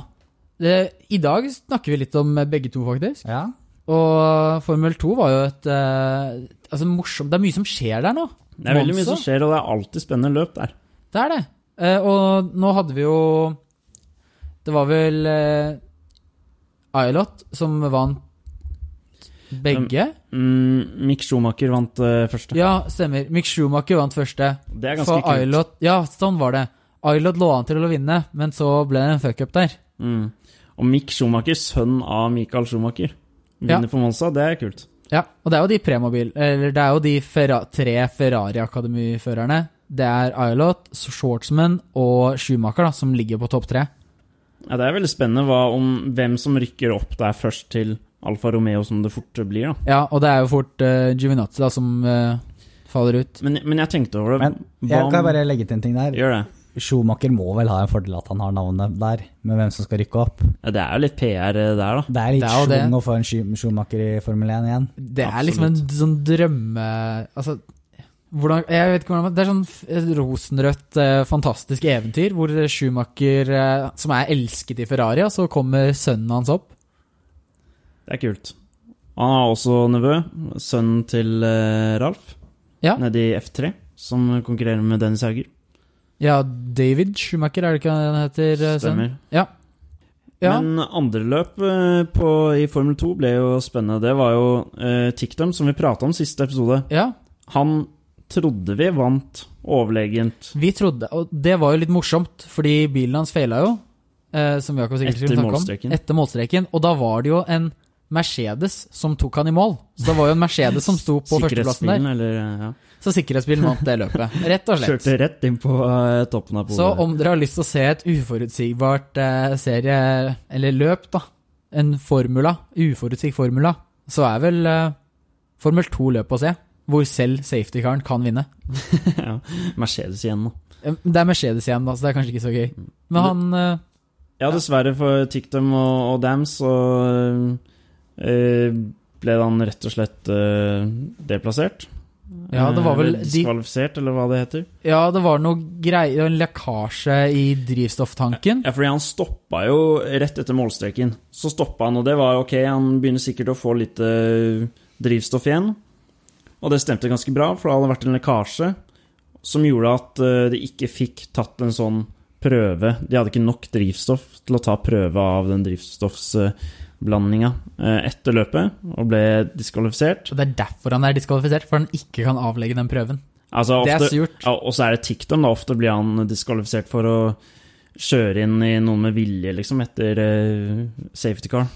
Det, I dag snakker vi litt om begge to, faktisk. Ja. Og Formel 2 var jo et eh, altså morsomt Det er mye som skjer der nå. Det er veldig mye som skjer, og det er alltid spennende løp der. Det er det. Eh, og nå hadde vi jo Det var vel uh, Ailot som vant begge. Mm, Mick Schumacher vant uh, første. Ja, stemmer. Mick Schumacher vant første. Det er ganske For kult. Ilot, Ja, sånn var det. Ailot lå an til å vinne, men så ble det en fuckup der. Mm. Og Mick Schumacher, sønn av Michael Schumacher, vinner Ja. på Monza. Det er kult. Ja, og det er jo de premobil Eller det er jo de Ferra tre Ferrari-akademiførerne det er Ailot, Schwartzman og Schumacher da, som ligger på topp tre. Ja, Det er veldig spennende hva om hvem som rykker opp der først til Alfa Romeo, som det fort blir. da. Ja, og det er jo fort uh, Giovinazzi da, som uh, faller ut. Men, men jeg tenkte over det. Men jeg om- kan bare legge til en ting der. Gjør det. Schumacher må vel ha en fordel at han har navnet der, med hvem som skal rykke opp. Ja, det er jo litt PR der, da. Det er litt schwung å få en Schumacher i Formel 1 igjen. Det er liksom en sånn drømme... Altså, hvordan, jeg vet ikke hvordan Det er sånn rosenrødt, eh, fantastisk eventyr hvor Schumacher, eh, som er elsket i Ferrari, og så kommer sønnen hans opp. Det er kult. Han har også nevø, sønnen til eh, Ralf, Ja. nede i F3, som konkurrerer med Dennis Hauger. Ja, David Schumacher, er det ikke han heter? eh? Stemmer. Ja. ja. Men andre løp eh, på, i Formel 2 ble jo spennende. Det var jo eh, Tiktum, som vi prata om siste episode. ja. Han trodde vi vant overlegent Vi trodde, og det var jo litt morsomt, fordi bilen hans feila jo. Eh, som Jakob sikkert skulle snakke om. Etter målstreken. Og da var det jo en Mercedes som tok han i mål. Så det var jo en Mercedes som sto på førsteplassen der. eller ja. Så sikkerhetsbilen vant det løpet. Rett og slett. Kjørte rett inn på uh, toppen av polet. Så om dere har lyst til å se et uforutsigbart uh, serie, eller løp, da, en formula, uforutsig formula, så er vel uh, Formel 2 løp å se, hvor selv safety-karen kan vinne. *laughs* ja. Mercedes igjen, da. Det er Mercedes igjen, da, så det er kanskje ikke så gøy. Men han Ja, dessverre for Tiktum og, og Dams så eh, ble han rett og slett eh, deplassert. Ja, det var vel Diskvalifisert, eller hva det heter. Ja, det var noe greier, en lekkasje i drivstofftanken. Ja, fordi han stoppa jo rett etter målstreken. Så stoppa han, og det var ok, han begynner sikkert å få litt eh, drivstoff igjen. Og det stemte ganske bra, for det hadde vært en lekkasje som gjorde at eh, de ikke fikk tatt en sånn prøve. De hadde ikke nok drivstoff til å ta prøve av den drivstoffsblandinga eh, etter løpet, og ble diskvalifisert. Og det er derfor han er diskvalifisert, for han ikke kan avlegge den prøven. Altså, Det er surt. ja, og så er det TikTok, da. Ofte blir han diskvalifisert for å kjøre inn i noen med vilje, liksom, etter uh, safety car.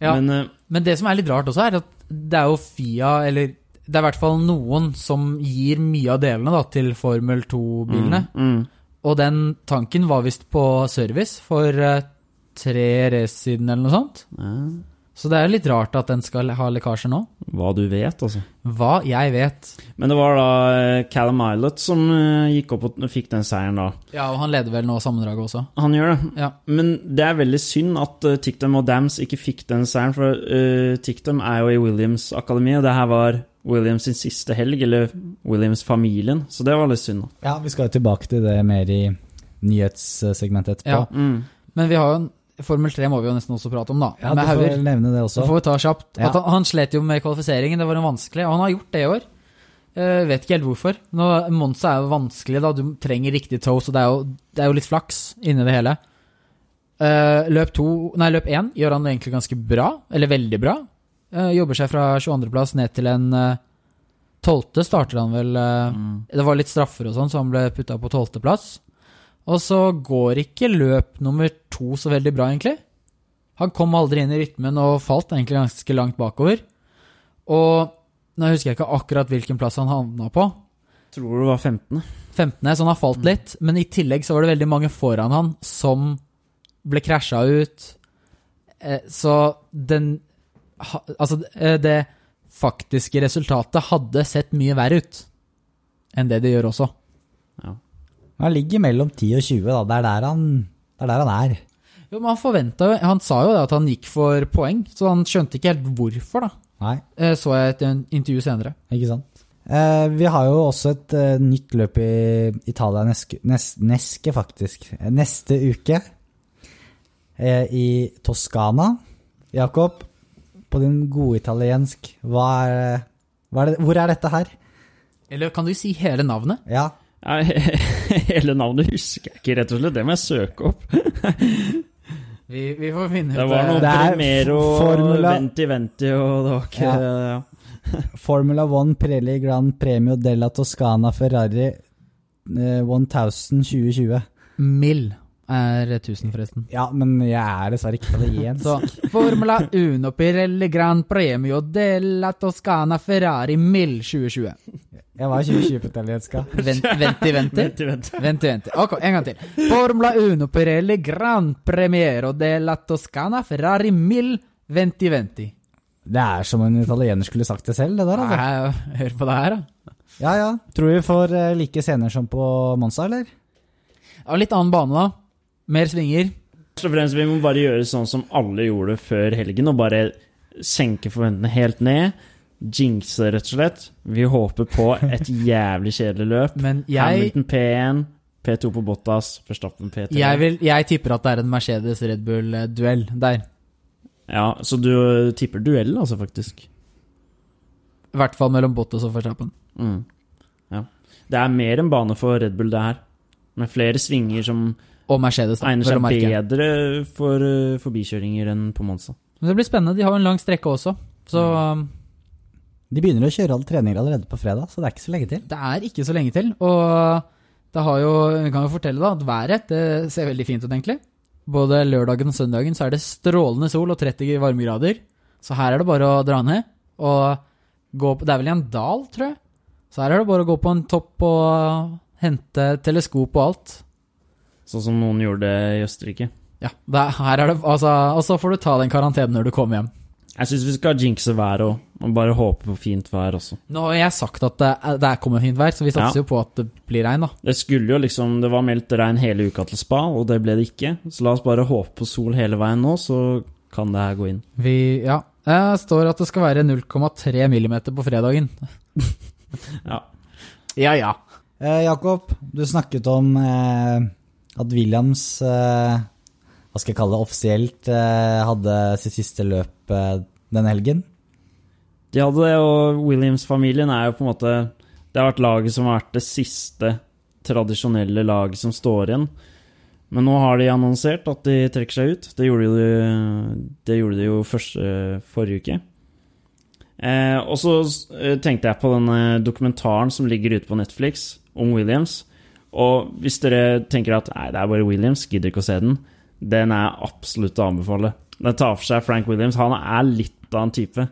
Ja. Men uh, Men det som er litt rart også, er at det er jo Fia, eller det er i hvert fall noen som gir mye av delene da, til Formel 2-bilene. Mm, mm. Og den tanken var visst på service for eh, tre race siden, eller noe sånt. Ja, Så det er litt rart at den skal ha lekkasjer nå. hva du vet, altså. Hva jeg vet. Men det var da eh, Callum Islet som eh, gikk opp og fikk den seieren, da. Ja, og han leder vel nå sammendraget også. Han gjør det. Ja. Men det er veldig synd at uh, Tiktum og Dams ikke fikk den seieren, for uh, Tiktum er jo i Williams Akademi, og det her var Williams sin siste helg, eller Williams-familien, så det var litt synd, da. Ja, vi skal jo tilbake til det mer i nyhetssegmentet etterpå. Ja. Mm. Men vi har jo en Formel 3 må vi jo nesten også prate om, da. Ja, med hauger. nevne det Så også. får vi ta kjapt. Ja. Han, han slet jo med kvalifiseringen, det var en vanskelig, og han har gjort det i år. Uh, vet ikke helt hvorfor. Nå, Monza er jo vanskelig, da. Du trenger riktig toe, så det er jo, det er jo litt flaks inni det hele. Uh, løp to, nei, løp én gjør han egentlig ganske bra, eller veldig bra. Uh, jobber seg fra 22.-plass ned til en 12. starter han vel Mm. Det var litt straffer og sånn, så han ble putta på 12.-plass. Og så går ikke løp nummer to så veldig bra, egentlig. Han kom aldri inn i rytmen og falt egentlig ganske langt bakover. Og nå husker jeg ikke akkurat hvilken plass han havna på. Tror det var 15. 15., så han har falt litt. Men i tillegg så var det veldig mange foran han som ble krasja ut. Eh, Så den Altså, eh, det faktiske resultatet hadde sett mye verre ut enn det det gjør også. Han ligger mellom 10 og 20, da. Det er der han, det er, der han er. Jo, men han forventa jo Han sa jo det at han gikk for poeng, så han skjønte ikke helt hvorfor, da. Nei, Eh, Så jeg et intervju senere. ikke sant. Eh, vi har jo også et eh, nytt løp i Italia neske, nes, neske faktisk. Neste uke. Eh, I Toskana. Jakob, på din gode italiensk, hva er, hva er det, hvor er dette her? Eller kan du si hele navnet? Ja, *laughs* *laughs* Hele navnet husker jeg ikke, rett og slett. Det må jeg søke opp. *laughs* Vi, vi får finne ut Det var noe Det er Primero, formula- Venti Venti, og det var ikke ja. *laughs* Formula One Prelli, Grand Premio della Toscana Ferrari eh, 1000 2020. Mill er 1000, forresten. Ja, men jeg er dessverre ikke italiensk. Så Formula Uno Pirelli Gran Premio della Toscana Ferrari Mill 2020. Jeg var 2020 på italiensk, Vent, venti, venti. Vent, vent. Venti, venti. Ok, en gang til. Formula Uno Pirelli Gran Premiero della Toscana Ferrari 1020. Det er som en italiener skulle sagt det selv, det der, altså. Nei, Hør på det her, da. Ja ja. Tror vi får eh, like scener som på Monza, eller? Ja, litt annen bane, da. Mer svinger. Først og fremst, vi må bare gjøre sånn som alle gjorde før helgen, og bare senke forventningene helt ned. Jinxe, rett og slett. Vi håper på et *laughs* jævlig kjedelig løp. Men jeg, Hamilton P1, P2 på Bottas, Verstappen P3. jeg, vil, jeg tipper at det er en Mercedes-Red Bull-duell der. Ja, så du tipper duell, altså, faktisk. I hvert fall mellom Bottas og Verstappen. Mm. Ja. Det er mer en bane for Red Bull, det her. Med flere svinger som Og Mercedes, da. egner seg bedre for uh, forbikjøringer enn på Monza. Men det blir spennende. De har jo en lang strekke også. Så um, De begynner å kjøre alle treninger allerede på fredag, så det er ikke så lenge til. det er ikke så lenge til. Og det har jo, vi kan jo fortelle da, at været det ser veldig fint ut, egentlig. Både lørdagen og søndagen så er det strålende sol og 30 varmegrader. Så her er det bare å dra ned. Og gå på Det er vel i en dal, tror jeg. Så her er det bare å gå på en topp og hente teleskop og alt. Sånn som noen gjorde det i Østerrike. Ja, det er, her er det Altså, og så får du ta den karantenen når du kommer hjem. Jeg syns vi skal jinxe været òg, og bare håpe på fint vær også. Nå har jeg sagt at det, det er kommer fint vær, så vi satser Ja. jo på at det blir regn, da. Det skulle jo liksom Det var meldt regn hele uka til spa, og det ble det ikke. Så la oss bare håpe på sol hele veien nå, så kan det her gå inn. Vi Ja. Det står at det skal være 0,3 millimeter på fredagen. *laughs* Ja. Ja, ja. Eh, Jakob, du snakket om eh, at Williams eh, Hva skal jeg kalle det offisielt eh, hadde sitt siste løp eh, denne helgen. De hadde det, og Williams-familien er jo på en måte Det har vært laget som har vært det siste tradisjonelle laget som står igjen. Men nå har de annonsert at de trekker seg ut. Det gjorde de, det gjorde de jo første, forrige uke. Eh, og så tenkte jeg på denne dokumentaren som ligger ute på Netflix om Williams. Og hvis dere tenker at nei, det er bare Williams, gidder ikke å se den, den er absolutt å anbefale. Den tar for seg Frank Williams. Han er litt av en type.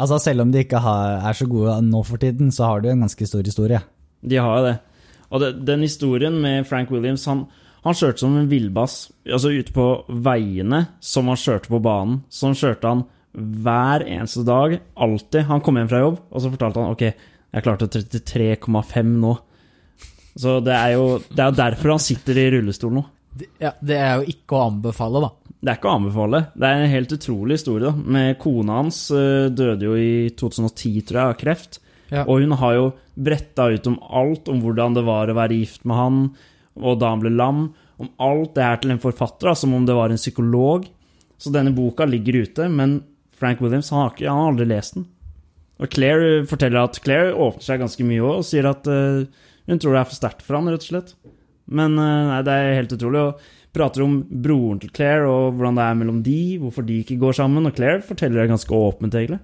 Altså Selv om de ikke har, er så gode nå for tiden, så har de en ganske stor historie. De har jo det. Og det, den historien med Frank Williams Han, han kjørte som en villbass. Altså ute på veiene som han kjørte på banen. Sånn kjørte han hver eneste dag. Alltid. Han kom hjem fra jobb, og så fortalte han ok, jeg klarte 33,5 nå. Så det er jo det er derfor han sitter i rullestol nå. Det, ja. det er jo ikke å anbefale, da. Det er ikke å anbefale. Det er en helt utrolig historie. da Med Kona hans eh, døde jo i 2010, tror jeg, av kreft. Ja. Og hun har jo bretta ut om alt, om hvordan det var å være gift med han, og da han ble lam. Om alt det her til en forfatter, da, som om det var en psykolog. Så denne boka ligger ute, men Frank Williams han har, ikke, han har aldri lest den. Og Claire forteller at Claire åpner seg ganske mye òg, og sier at eh, hun tror det er for sterkt for han, rett og slett. Men eh, nei, det er helt utrolig. Og prater om broren til Claire og hvordan det er mellom de, hvorfor de ikke går sammen. Og Claire forteller det ganske åpent, egentlig.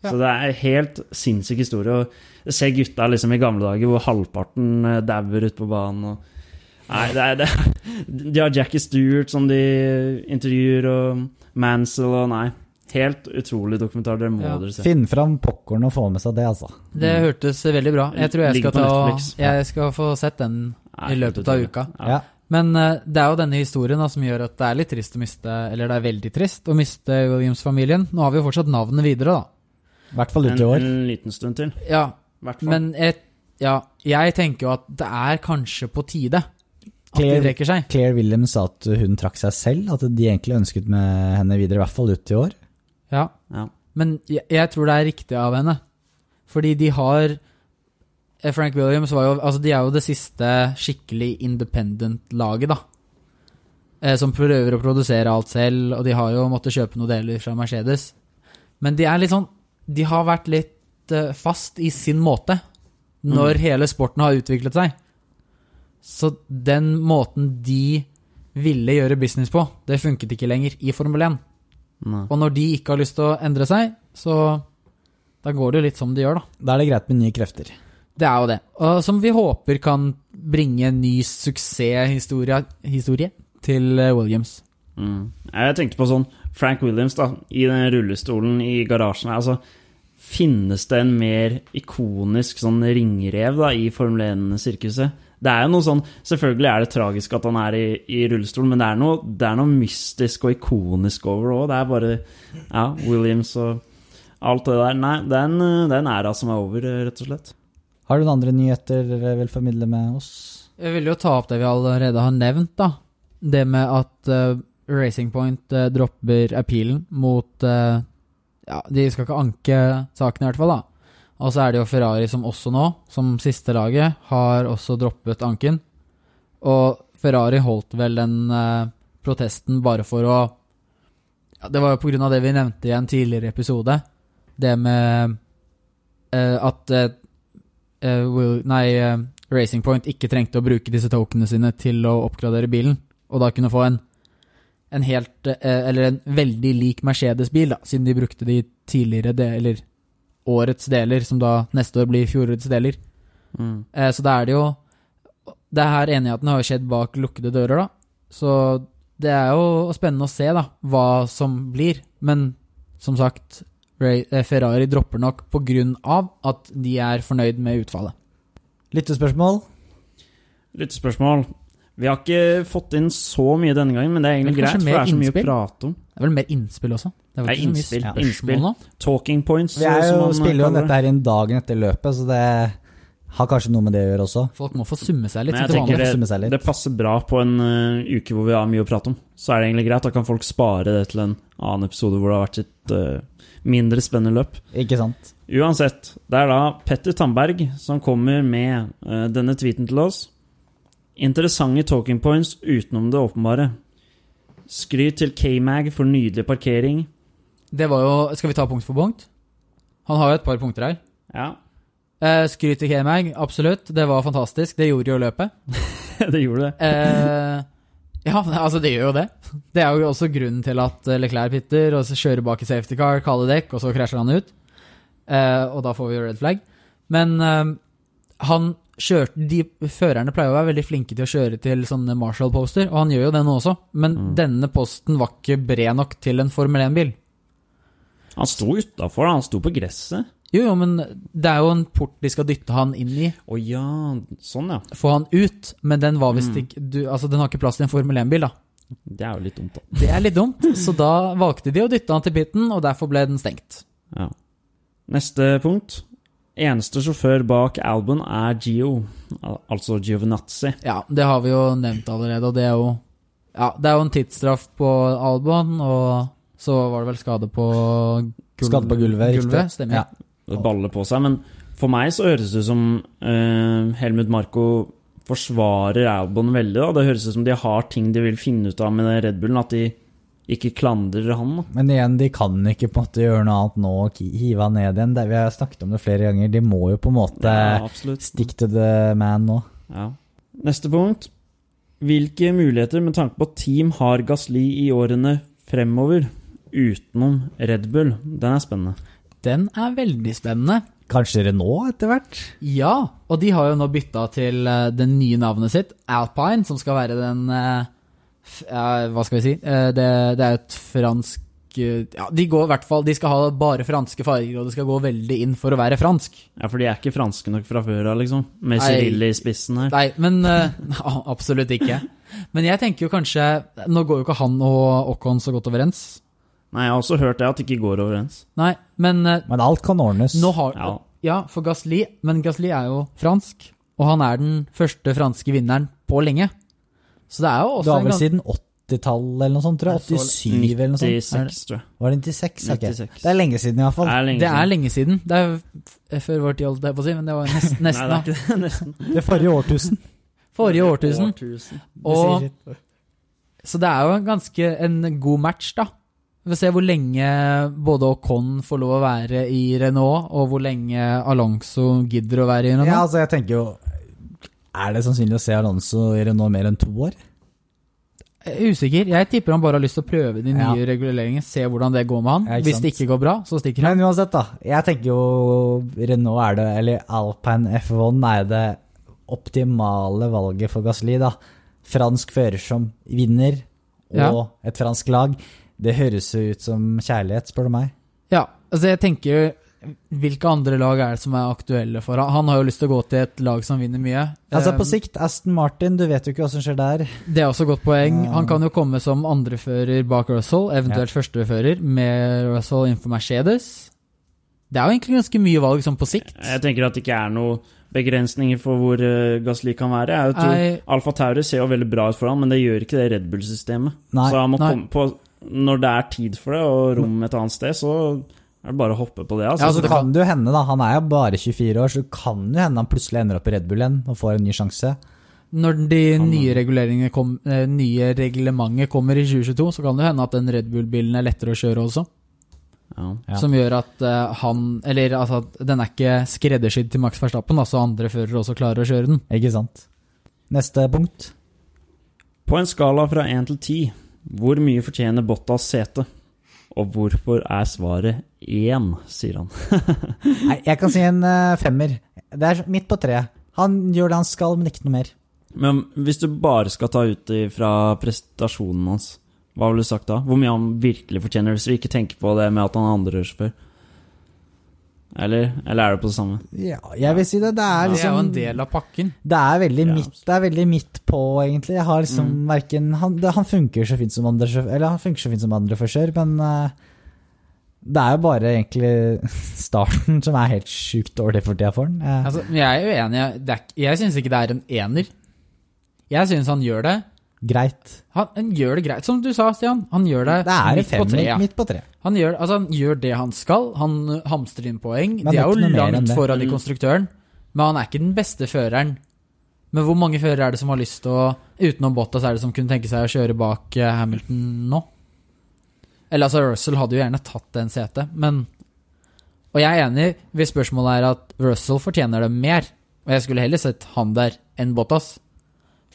Ja. Så det er en helt sinnssyk historie. Og jeg ser gutta liksom i gamle dager hvor halvparten eh, dauer ute på banen. Og Nei, det er det. De har Jackie Stewart som de intervjuer, og Mansell og Nei. Helt utrolig dokumentar. Dere må Ja. dere se. Finn fram popkorn og få med seg det, altså. Det hørtes veldig bra. Jeg tror jeg skal, ta, jeg skal få sett den Nei, i løpet av uka. Ja. Men eh, det er jo denne historien da, som gjør at det er litt trist å miste Eller det er veldig trist å miste Williams-familien. Nå har vi jo fortsatt navnet videre, da. I hvert fall ut i år. en liten stund til. Ja, men jeg, ja, jeg tenker jo at det er kanskje på tide at de Claire- trekker seg. Claire Williams sa at hun trakk seg selv, at de egentlig ønsket med henne videre, i hvert fall ut i år. Ja, Ja. men jeg, jeg tror det er riktig av henne. Fordi de har eh, Frank Williams var jo Altså, de er jo det siste skikkelig independent-laget, da. Eh, som prøver å produsere alt selv, og de har jo måttet kjøpe noen deler fra Mercedes. Men de er litt sånn De har vært litt eh, fast i sin måte når hele sporten har utviklet seg. Så den måten de ville gjøre business på, det funket ikke lenger i Formel 1. Nei. Og når de ikke har lyst til å endre seg, så da går det jo litt som de gjør, da. Da er det greit med nye krefter. Det er jo det. Og som vi håper kan bringe en ny suksesshistorie til eh, Williams. Mm. Jeg tenkte på sånn Frank Williams da, i den rullestolen i garasjen. her, Altså, Finnes det en mer ikonisk sånn ringrev da, i Formel 1-sirkuset? Det er jo noe sånn Selvfølgelig er det tragisk at han er i, i rullestol, men det er, noe, det er noe mystisk og ikonisk over det òg. Det er bare Ja, Williams og alt det der. Nei, det er en, det er en æra som er over, rett og slett. Har du noen andre nyheter dere vil formidle med oss? Jeg vil jo ta opp det vi allerede har nevnt, da. Det med at uh, Racing Point uh, dropper appealen mot uh, Ja, de skal ikke anke saken, i hvert fall, da. Og så er det jo Ferrari som også nå, som siste laget, har også droppet anken. Og Ferrari holdt vel den eh, protesten bare for å ja, Det var jo på grunn av det vi nevnte i en tidligere episode. Det med eh, at eh, eh, Will, nei, eh, Racing Point ikke trengte å bruke disse tokenene sine til å oppgradere bilen, og da kunne få en, en helt eh, Eller en veldig lik Mercedes-bil, da, siden de brukte de tidligere eller årets deler, som da neste år blir fjorårets deler. Mm. Eh, så da er det jo Det her enigheten har jo skjedd bak lukkede dører, da. Så det er jo spennende å se, da, hva som blir. Men som sagt, eh, Ferrari dropper nok av at de er fornøyd med utfallet. Lyttespørsmål? Lyttespørsmål. Vi har ikke fått inn så mye denne gangen, men det er egentlig det er greit, for mer det er så mye å prate om. Det er vel mer innspill også? Det er ikke innspill, Ja. innspill. Talking points, Vi er jo, spiller jo dette her inn dagen etter løpet, så det har kanskje noe med det å gjøre også. Folk må få summe seg litt. Men jeg vanlig. seg det, litt. det passer bra på en uh, uke hvor vi har mye å prate om. Så er det egentlig greit. Da kan folk spare det til en annen episode hvor det har vært et uh, mindre spennende løp. Ikke sant? Uansett, det er da Petter Tandberg som kommer med uh, denne tweeten til oss. Interessante talking points utenom det åpenbare. Skryt til K-Mag for nydelig parkering. Det var jo Skal vi ta punkt for punkt? Han har jo et par punkter her. Ja, Eh, skryt til K-Mag, absolutt. Det var fantastisk. Det gjorde jo løpet. *laughs* det gjorde det. Eh, ja, altså, det gjør jo det. Det er jo også grunnen til at eh, Leclerc pitter, og så kjører bak i safety car, kalde dekk, og så krasjer han ut. Eh, og da får vi jo red flag. Men eh, han kjørte De førerne pleier å være veldig flinke til å kjøre til sånne Marshall-poster, og han gjør jo det nå også, men Mm. denne posten var ikke bred nok til en Formel 1-bil. Han sto utafor, han sto på gresset. Jo, jo, men det er jo en port de skal dytte han inn i. Å ja, sånn ja. Få han ut, men den var visst Mm. ikke du, Altså, den har ikke plass til en Formel 1-bil, da. Det er jo litt dumt, da. Det er litt dumt, så da valgte de å dytte han til pitten, og derfor ble den stengt. Ja. Neste punkt. Eneste sjåfør bak Albon er Gio, altså Giovinazzi. Ja, det har vi jo nevnt allerede, og det er jo Ja, det er jo en tidsstraff på Albon, og så var det vel skade på gulv- Skade på gulvet, riktig. Stemmer. Ja. Det baller på seg. Men for meg så høres det ut som uh, Helmut Marko forsvarer Albon veldig. da Det høres ut som de har ting de vil finne ut av med Red Bullen, at de ikke klandrer han. da Men igjen, de kan ikke på en måte gjøre noe annet nå og hive han ned igjen. Det, vi har snakket om det flere ganger. De må jo på en måte Ja, stick to the man nå. Ja. Neste punkt. Hvilke muligheter med tanke på team har Gasli i årene fremover, utenom Red Bull? Den er spennende. Den er veldig spennende. Kanskje Renault etter hvert? Ja, og de har jo nå bytta til eh, det nye navnet sitt, Alpine, som skal være den eh, ja, Hva skal vi si? Eh, det, det er et fransk eh, Ja, de går i hvert fall De skal ha bare franske farger, og det skal gå veldig inn for å være fransk. Ja, for de er ikke franske nok fra før av, liksom. Med Cyrille i spissen her. Nei, men eh, *laughs* Absolutt ikke. Men jeg tenker jo kanskje Nå går jo ikke han og Ocon så godt overens. Nei, jeg har også hørt det, at det ikke går overens. Nei, men eh, Men alt kan ordnes. nå har Ja. Ja, for Gasli Men Gasli er jo fransk, og han er den første franske vinneren på lenge. Så det er jo også Du har vel siden 80-tallet eller noe sånt, tror jeg. Jeg så 87 eller noe sånt. 96, tror jeg. Var det 96? Okay. 96. Det er lenge siden i hvert fall. Det er lenge Det er siden. lenge siden. Det er før vår tid, holdt jeg på å si, men det var *laughs* nesten, Nei, det er da. ikke det. Nesten. *laughs* Det forrige årtusen. Forrige årtusen. Årtusen. Og, så det er jo ganske en god match, da. Vi får se hvor lenge både Ocon får lov å være i Renault, og hvor lenge Alonso gidder å være i Renault. Ja, altså jeg tenker jo Er det sannsynlig å se Alonso i Renault mer enn to år? Er Usikker. Jeg tipper han bare har lyst til å prøve de Ja. nye reguleringene, se hvordan det går med han. Ja, Hvis det ikke går bra, så stikker han. Men uansett, da. Jeg tenker jo Renault er det, eller Alpine F1 er det optimale valget for Gasli, da. Fransk fører som vinner, og Ja. et fransk lag. Det høres jo ut som kjærlighet, spør du meg. Ja, altså jeg tenker Hvilke andre lag er det som er aktuelle for han? Han har jo lyst til å gå til et lag som vinner mye. Altså På Eh, sikt, Aston Martin, du vet jo ikke hva som skjer der. Det er også godt poeng. Han kan jo komme som andrefører bak Russell, eventuelt førstefører, med Russell innenfor Mercedes. Det er jo egentlig ganske mye valg sånn på sikt. Jeg tenker at det ikke er noen begrensninger for hvor uh, Gasli kan være. Jeg tror Alfa Tauri ser jo veldig bra ut for ham, men det gjør ikke det Red Bull-systemet. Så han må Nei. komme på Når det er tid for det, og rom et annet sted, så er det bare å hoppe på det. Altså. Ja, Så altså, det kan det jo hende, da. Han er jo bare 24 år, så det kan jo hende han plutselig ender opp i Red Bull igjen og får en ny sjanse. Når de nye reguleringene kom, eh, nye reglementet kommer i 2022, så kan det hende at den Red Bull-bilen er lettere å kjøre også. ja. Ja. Som gjør at eh, han Eller altså at den er ikke skreddersydd til Max Verstappen, så så andre førere også klarer å kjøre den. Ikke sant? Neste punkt. På en skala fra 1 til 10, hvor mye fortjener Bottas sete? Og hvorfor er svaret én, sier han. *laughs* Nei, jeg kan si en eh, femmer. Det er midt på treet. Han gjør det han skal, men ikke noe mer. Men hvis du bare skal ta ut fra prestasjonen hans, hva ville du sagt da? Hvor mye han virkelig fortjener, hvis vi ikke tenker på det med at han er andrerørsjåfør? Eller, eller er det på det samme? Ja, jeg vil si det. Det er Det er jo liksom en del av pakken. Det er veldig, Ja. midt, det er veldig midt på, egentlig. Jeg har liksom Mm. verken, han, det, han funker så fint som andre eller han funker så fint som andre førsør, men uh, det er jo bare egentlig *laughs* starten som er helt sjukt dårlig for tida for han. Uh. Altså, jeg er jo enig. Det er, jeg syns ikke det er en ener. Jeg syns han gjør det. Greit. Han, han gjør det greit, som du sa, Stian. Han gjør det, Det er midt, fem, på tre, ja. midt på tre. Han gjør, altså, han gjør det han skal. Han hamstrer inn poeng. Men De det er er jo langt foran i Mm. konstruktøren, men han er ikke den beste føreren. Men hvor mange førere er det som har lyst til å Utenom Bottas er det som kunne tenke seg å kjøre bak eh, Hamilton nå? Eller altså, Russell hadde jo gjerne tatt den setet, men Og jeg er enig hvis spørsmålet er at Russell fortjener det mer, og jeg skulle heller sett han der enn Bottas.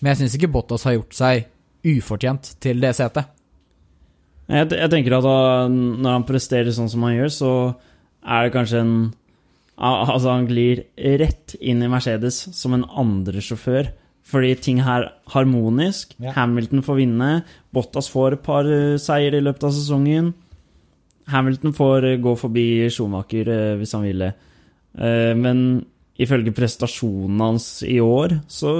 Men jeg syns ikke Bottas har gjort seg ufortjent til det setet. Jeg, jeg tenker at da, når han presterer sånn som han gjør, så er det kanskje en Altså, han glir rett inn i Mercedes som en andre sjåfør. Fordi ting her er harmonisk. Ja. Hamilton får vinne. Bottas får et par eh, seier i løpet av sesongen. Hamilton får eh, gå forbi Schumacher eh, hvis han ville. Eh, Men ifølge prestasjonen hans i år, så,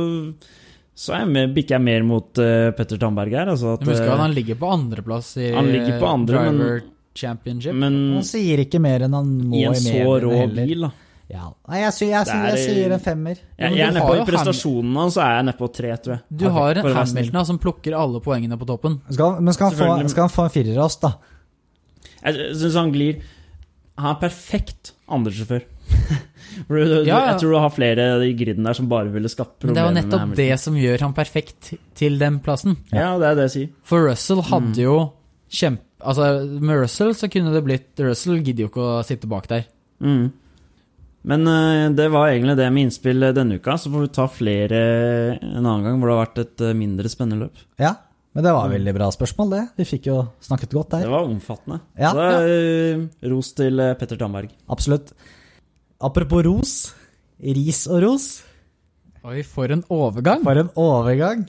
så er jeg bikker jeg mer mot uh, Petter Tandberg her. Altså at, Du husker eh, at han ligger på andreplass i Han ligger på andre, men- Championship. men Han sier ikke mer enn han må i en så rå heller. bil, da. Ja. Nei, jeg, jeg, jeg er- sier en femmer. Ja, jeg er du nede på i prestasjonen hans, så er jeg nede på tre, tror jeg. du har en. Hamilton som plukker alle poengene på toppen. Skal, men skal han, få, skal han få en firer av oss, da? Jeg syns han glir Han er perfekt andresjåfør. *laughs* Ja, ja. Jeg tror du har flere i griden der som bare ville skapt Men det er jo problemer med nettopp det som gjør han perfekt til den plassen. Ja, det er det jeg sier. For Russell hadde Mm. jo kjempe... Altså, med Russell så kunne det blitt Russell gidder jo ikke å sitte bak der. Mm. Men eh, det var egentlig det med innspill denne uka. Så får vi ta flere en annen gang hvor det har vært et eh, mindre spennende løp. Ja. Men det var veldig bra spørsmål, det. Vi fikk jo snakket godt der. Det var omfattende. Ja, så eh, ros til eh, Petter Tandberg. Absolutt. Apropos ros. Ris og ros. Oi, for en overgang! For en overgang.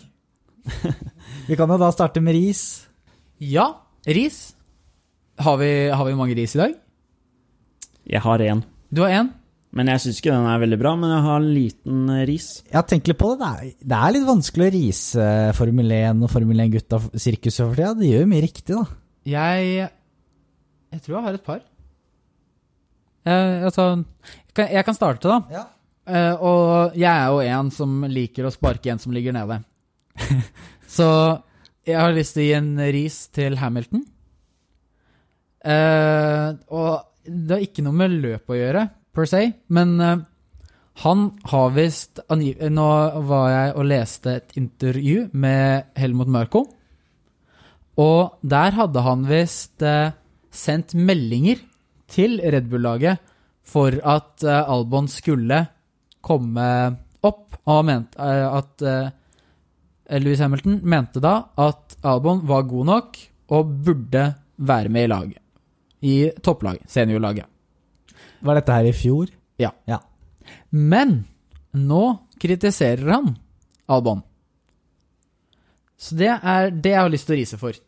Vi kan jo da starte med ris. Ja, ris. Har vi, har vi mange ris i dag? Jeg har én. Du har én. Men jeg syns ikke den er veldig bra, men jeg har en liten eh, ris. Jeg tenkt litt på det. Det er, det er litt vanskelig å rise Formel 1 og Formel 1-gutta-sirkuset for tida. De gjør jo mye riktig, da. Jeg Jeg tror jeg har et par. Eh, altså jeg kan, starte, da. Ja. Uh, og jeg er jo en som liker å sparke en som ligger nede. *laughs* Så jeg har lyst til å gi en ris til Hamilton. Uh, og det har ikke noe med løp å gjøre, per se, men han har visst Nå var jeg og leste et intervju med Helmut Marko, og der hadde han visst sendt meldinger til Red Bull-laget for at eh, Albon skulle komme opp. Og mente eh, at eh, Louis Hamilton mente da at Albon var god nok og burde være med i laget. I topplaget, seniorlaget. Var dette her i fjor? Ja. Ja. Men nå kritiserer han Albon. Så det er det jeg har lyst til å rise for.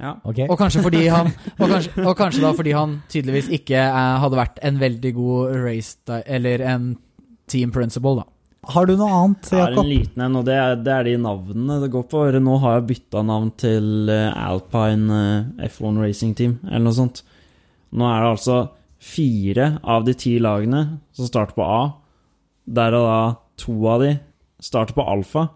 Ja. Okay. Og kanskje, fordi han, og, kanskje, og kanskje da fordi han tydeligvis ikke eh, hadde vært en veldig god race Eller en team principle, da. Har du noe annet, Jeg har en liten en, og det er, det er de navnene det går på. Nå har jeg bytta navn til eh, Alpine eh, F1 Racing Team, eller noe sånt. Nå er det altså fire av de ti lagene som starter på A. Der er da to av de starter på alfa.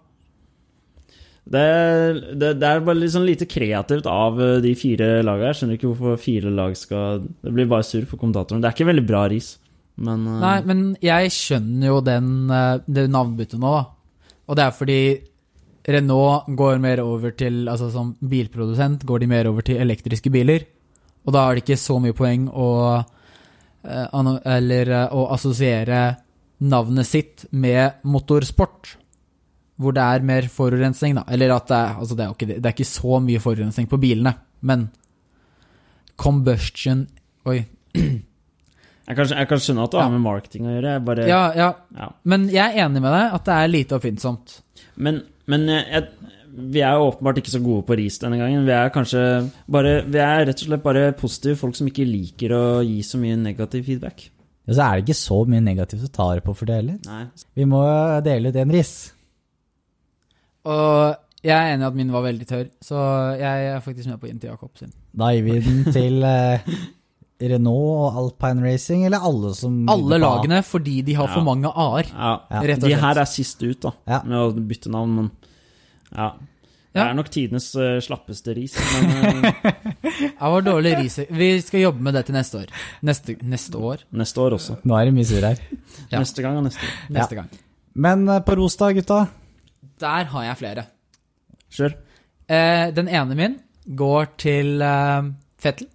Det, det, det er bare litt sånn lite kreativt av eh, de fire lagene. Jeg skjønner ikke hvorfor fire lag skal Det blir bare surr for kommentatoren. Det er ikke veldig bra ris, men uh... Nei, men jeg skjønner jo den, eh, det navnbyttet nå, da. Og det er fordi Renault går mer over til Altså som bilprodusent går de mer over til elektriske biler. Og da er det ikke så mye poeng å Eller å assosiere navnet sitt med motorsport. Hvor det er mer forurensning, da. Eller at det er Altså, det er ikke, det er ikke så mye forurensning på bilene, men combustion Oi. jeg, kan, jeg kan skjønne at det har med marketing å gjøre. Bare, Ja, ja. ja. Men jeg er enig med deg at det er lite oppfinnsomt. Men, men jeg, jeg, vi er jo åpenbart ikke så gode på ris denne gangen. Vi er kanskje bare Vi er rett og slett bare positive folk som ikke liker å gi så mye negativ feedback. Ja, så er det ikke så mye negativt å ta det på for det heller. Vi må dele ut en ris. Og jeg er enig i at min var veldig tørr, så jeg er faktisk med på inn til Jakob sin. Da gir vi den *laughs* til eh, Renault og Alpine Racing, eller alle som Alle lagene fordi de har for mange a-er. Ja. Rett og De her er sist ut, da, Ja. med å bytte navn, men ja. Det Ja. er nok tidenes eh, slappeste ris, men eh, *laughs* Det var dårlig ris. Vi skal jobbe med det til neste år. Neste, neste år? neste år også. Nå er det mye surr her. Ja. Neste gang og neste år. Neste gang. Men eh, på ros da, gutta. Der har jeg flere. Sure. Eh, den ene min går til eh, Fettel.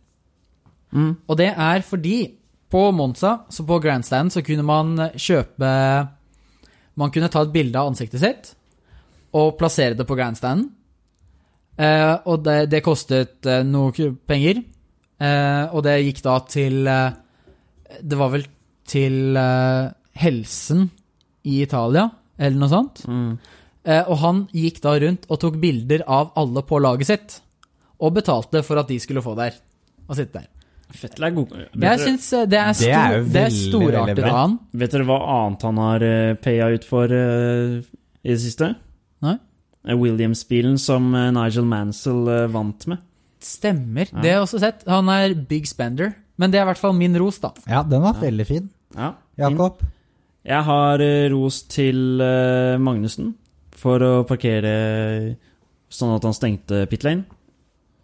Mm. Og det er fordi på Monza, så på grandstand, så kunne man kjøpe Man kunne ta et bilde av ansiktet sitt og plassere det på grandstanden. Eh, og det, det kostet eh, noe penger. Eh, og det gikk da til eh, Det var vel til eh, helsen i Italia, eller noe sånt. Mm. Eh, og han gikk da rundt og tok bilder av alle på laget sitt. Og betalte for at de skulle få der. Og sitte der. Fettel er god. Jeg syns eh, det er, Det er det er storartet av han. vet dere hva annet han har uh, paya ut for uh, i det siste? Nei? Eh, Williams-bilen som eh, Nigel Mansell eh, vant med. Stemmer. Ja. Det har jeg også sett. Han er big spender. Men det er i hvert fall min ros, da. Ja, den var veldig fin. Ja. Jakob? Jeg har eh, ros til uh, Magnussen for å parkere sånn at han stengte pit lane.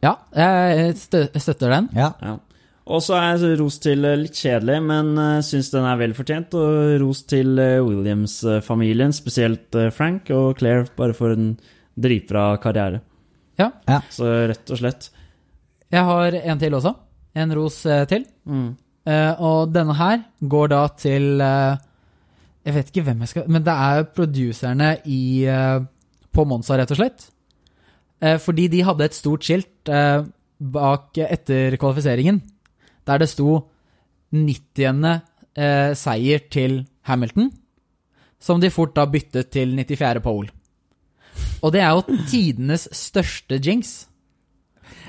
Ja, jeg stø støtter den. Ja. Ja. Og så er ros til eh, litt kjedelig, men uh, syns den er vel fortjent. Og ros til eh, Williams-familien, spesielt eh, Frank og Claire, bare for en dritbra karriere. Ja. Ja. Så rett og slett. Jeg har en til også. En ros eh, til. Mm. Uh, og denne her går da til eh, Jeg vet ikke hvem jeg skal Men det er produserne i, eh, på Monza, rett og slett. Eh, fordi de hadde et stort skilt eh, bak etter kvalifiseringen der det sto 90. Eh, seier til Hamilton, som de fort da byttet til 94. pole. Og det er jo tidenes største jinx.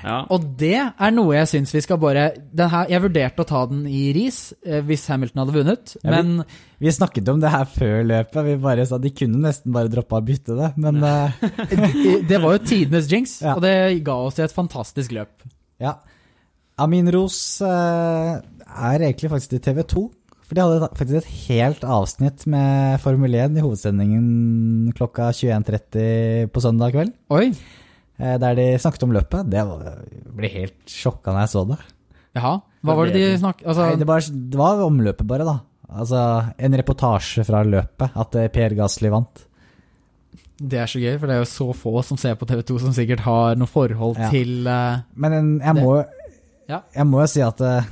Ja. Og det er noe jeg syns vi skal bare den her, Jeg vurderte å ta den i ris eh, hvis Hamilton hadde vunnet, Ja, men Vi snakket om det her før løpet. Vi bare sa De kunne nesten bare droppa å bytte det, men eh, det, *laughs* det var jo tidenes jinx, Ja. og det ga oss et fantastisk løp. ja. Amin Ros eh, er egentlig faktisk til TV 2. For de hadde faktisk et helt avsnitt med Formel 1 i hovedsendingen klokka 21.30 på søndag kveld. Oi. Eh, Der de snakket om løpet. Det var, jeg ble helt sjokka når jeg så det. Jaha. Hva var det de snakket altså, Nei, det, var, det var omløpet, bare, da. Altså, En reportasje fra løpet. At eh, Per Gasli vant. Det er så gøy, for det er jo så få som ser på TV2 som sikkert har noe forhold Ja. til uh, Men en, jeg, må, Ja. jeg må jo si at uh,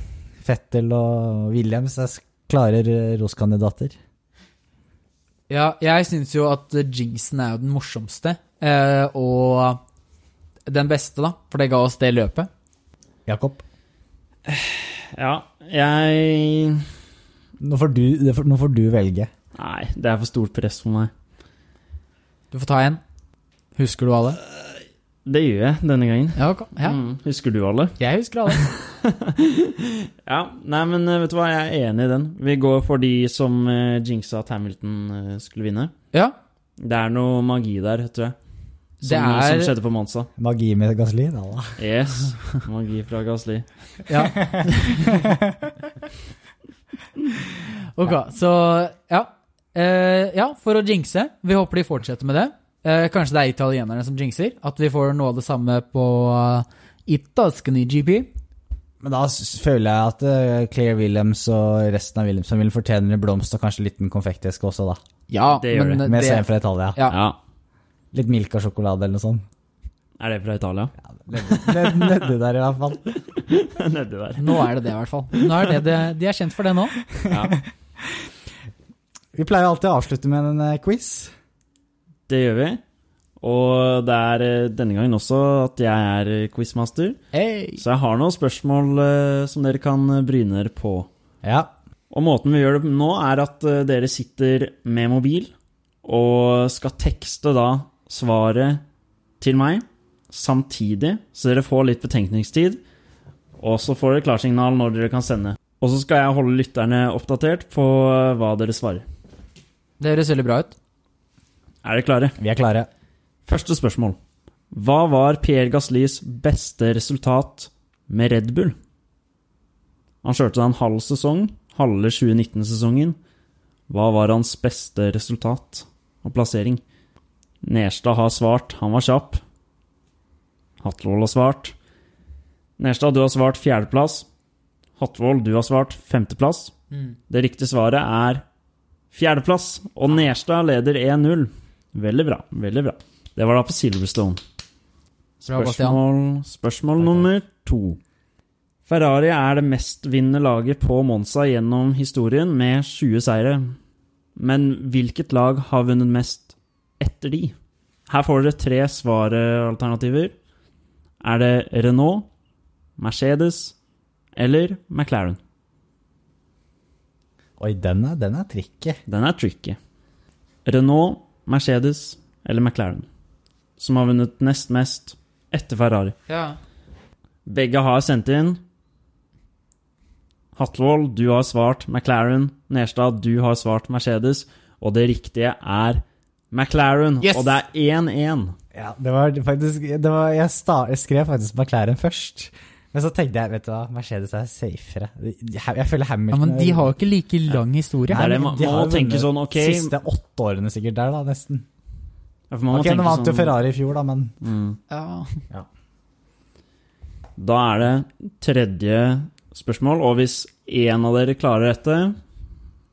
Fettel og Williams er eh, roskandidater. Ja, jeg syns jo at jinxen er jo den morsomste, uh, og den beste, da, for det ga oss det løpet. Jakob, ja. Jeg nå får, du, nå får du velge. Nei, det er for stort press for meg. Du får ta en. Husker du alle? Det gjør jeg denne gangen. Ja, okay. ja. Mm. Husker du alle? Jeg husker alle. *laughs* Ja, nei, men eh, vet du hva, jeg er enig i den. Vi går for de som uh, jinxa at Hamilton eh, skulle vinne. Ja. Det er noe magi der, tror jeg. Som, Det er- som skjedde på Monza. Magi med Gasli, da. da. Yes. Magi fra Gasli. ja. *laughs* ok, så ja. Eh, ja, for å jinxe. Vi håper de fortsetter med det. Eh, kanskje det er italienerne som jinxer. At vi får noe av det samme på uh, Itaskany GP. Men da føler jeg at uh, Claire Williams og resten av Williamson vil fortjene en blomst og kanskje en liten konfekteske også, da. Ja, Det gjør men det. Med det, fra Italia. Ja. Ja. Litt Milka-sjokolade eller noe sånt. Er det fra Italia? Ned- Nedi der, i hvert fall. *laughs* Nedi der. Nå er det det, i hvert fall. Nå er det det, de er kjent for det nå. Ja. Vi pleier alltid å avslutte med en eh, quiz. Det gjør vi. Og det er eh, denne gangen også at jeg er eh, quizmaster. Hey. Så jeg har noen spørsmål som dere kan bryne dere på. Ja. Og måten vi gjør det nå, er at dere sitter med mobil og skal tekste da svaret til meg samtidig, så dere får litt betenkningstid. Og så får dere klarsignal når dere kan sende. Og så skal jeg holde lytterne oppdatert på eh, hva dere svarer. Det høres veldig bra ut. Er dere klare? Vi er klare. Første spørsmål. Hva var Pierre Gaslis beste resultat med Red Bull? Han kjørte da en halv sesong, halve 2019-sesongen. Hva var hans beste resultat og plassering? Nerstad har svart han var kjapp. Hatvold har svart. Nerstad, du har svart fjerdeplass. Hatvold, du har svart femteplass. Det riktige svaret er fjerdeplass, og Nerstad leder 1-0. Veldig bra. veldig bra. Det var da på Silverstone. Spørsmål, spørsmål nummer to. Ferrari er det mestvinnende laget på Monza gjennom historien med 20 seire. Men hvilket lag har vunnet mest etter de? Her får dere tre svaralternativer. Er det Renault, Mercedes eller McLaren? Oi, den er, den er tricky. Den er tricky. Renault, Mercedes eller McLaren, som har vunnet nest mest etter Ferrari. Ja. Begge har sendt inn. Hatvold, du har svart McLaren. Nerstad, du har svart Mercedes. Og det riktige er McLaren. Yes! Og det er 1-1. Ja, det var faktisk det var, jeg, jeg skrev faktisk McLaren først. Men så tenkte jeg, vet du hva, Mercedes er safere. Jeg, føler Hamilton ja, Men de har jo ikke like lang historie. Nei, det man- de man har må jo tenke vunnet sånn, ok. Siste åtte årene sikkert der, da, nesten. Ja, for man Ok, Nå vant jo sånn- Ferrari i fjor, da, men Mm. Ja. Da er det tredje spørsmål, og hvis én av dere klarer dette,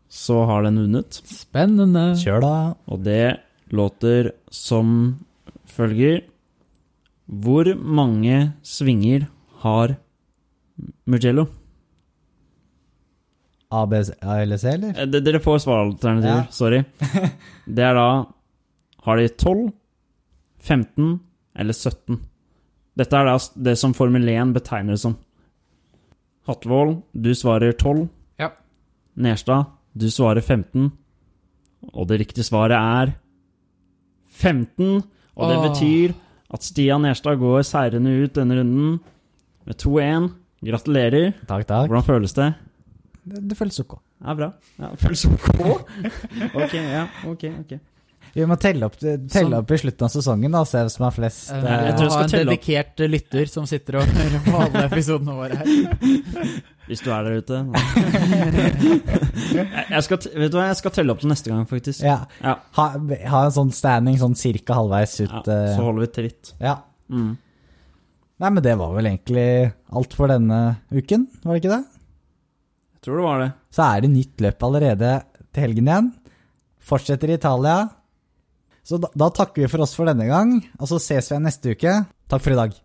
så har den vunnet. Spennende. kjør, da. Og det låter som følger Hvor mange svinger har Mugello? ABC, ALC, eller? Eh, d- Dere får svaralternativer, Ja. sorry. *laughs* Det er da Har de 12, 15 eller 17? Dette er da det som Formel 1 betegner det som. Hatlevold, du svarer 12. Ja. Nerstad, du svarer 15. Og det riktige svaret er 15. Og det betyr at Stian Nerstad går seirende ut denne runden med 2-1. Gratulerer. Takk, takk. Hvordan føles det? Det, det føles ok. Ja, bra. Ja, føles ok. *laughs* ok, ja, ok, ok. Vi må telle opp, telle opp i slutten av sesongen, da, se hvem som har flest. Eh, eh, jeg tror jeg skal ha en telle dedikert lytter som sitter og hører på alle episodene våre her. *laughs* Hvis du er der ute. *laughs* jeg, skal, vet du hva, jeg skal telle opp til neste gang, faktisk. ja. Ja. Ha, ha en sånn standing sånn cirka halvveis ut. Ja, eh, så holder vi tritt. ja. Mm. Nei, men det var vel egentlig alt for denne uken, var det ikke det? Jeg tror det var det. Så er det nytt løp allerede til helgen igjen. Fortsetter i Italia. Så da, da takker vi for oss for denne gang, og så ses vi igjen neste uke. Takk for i dag.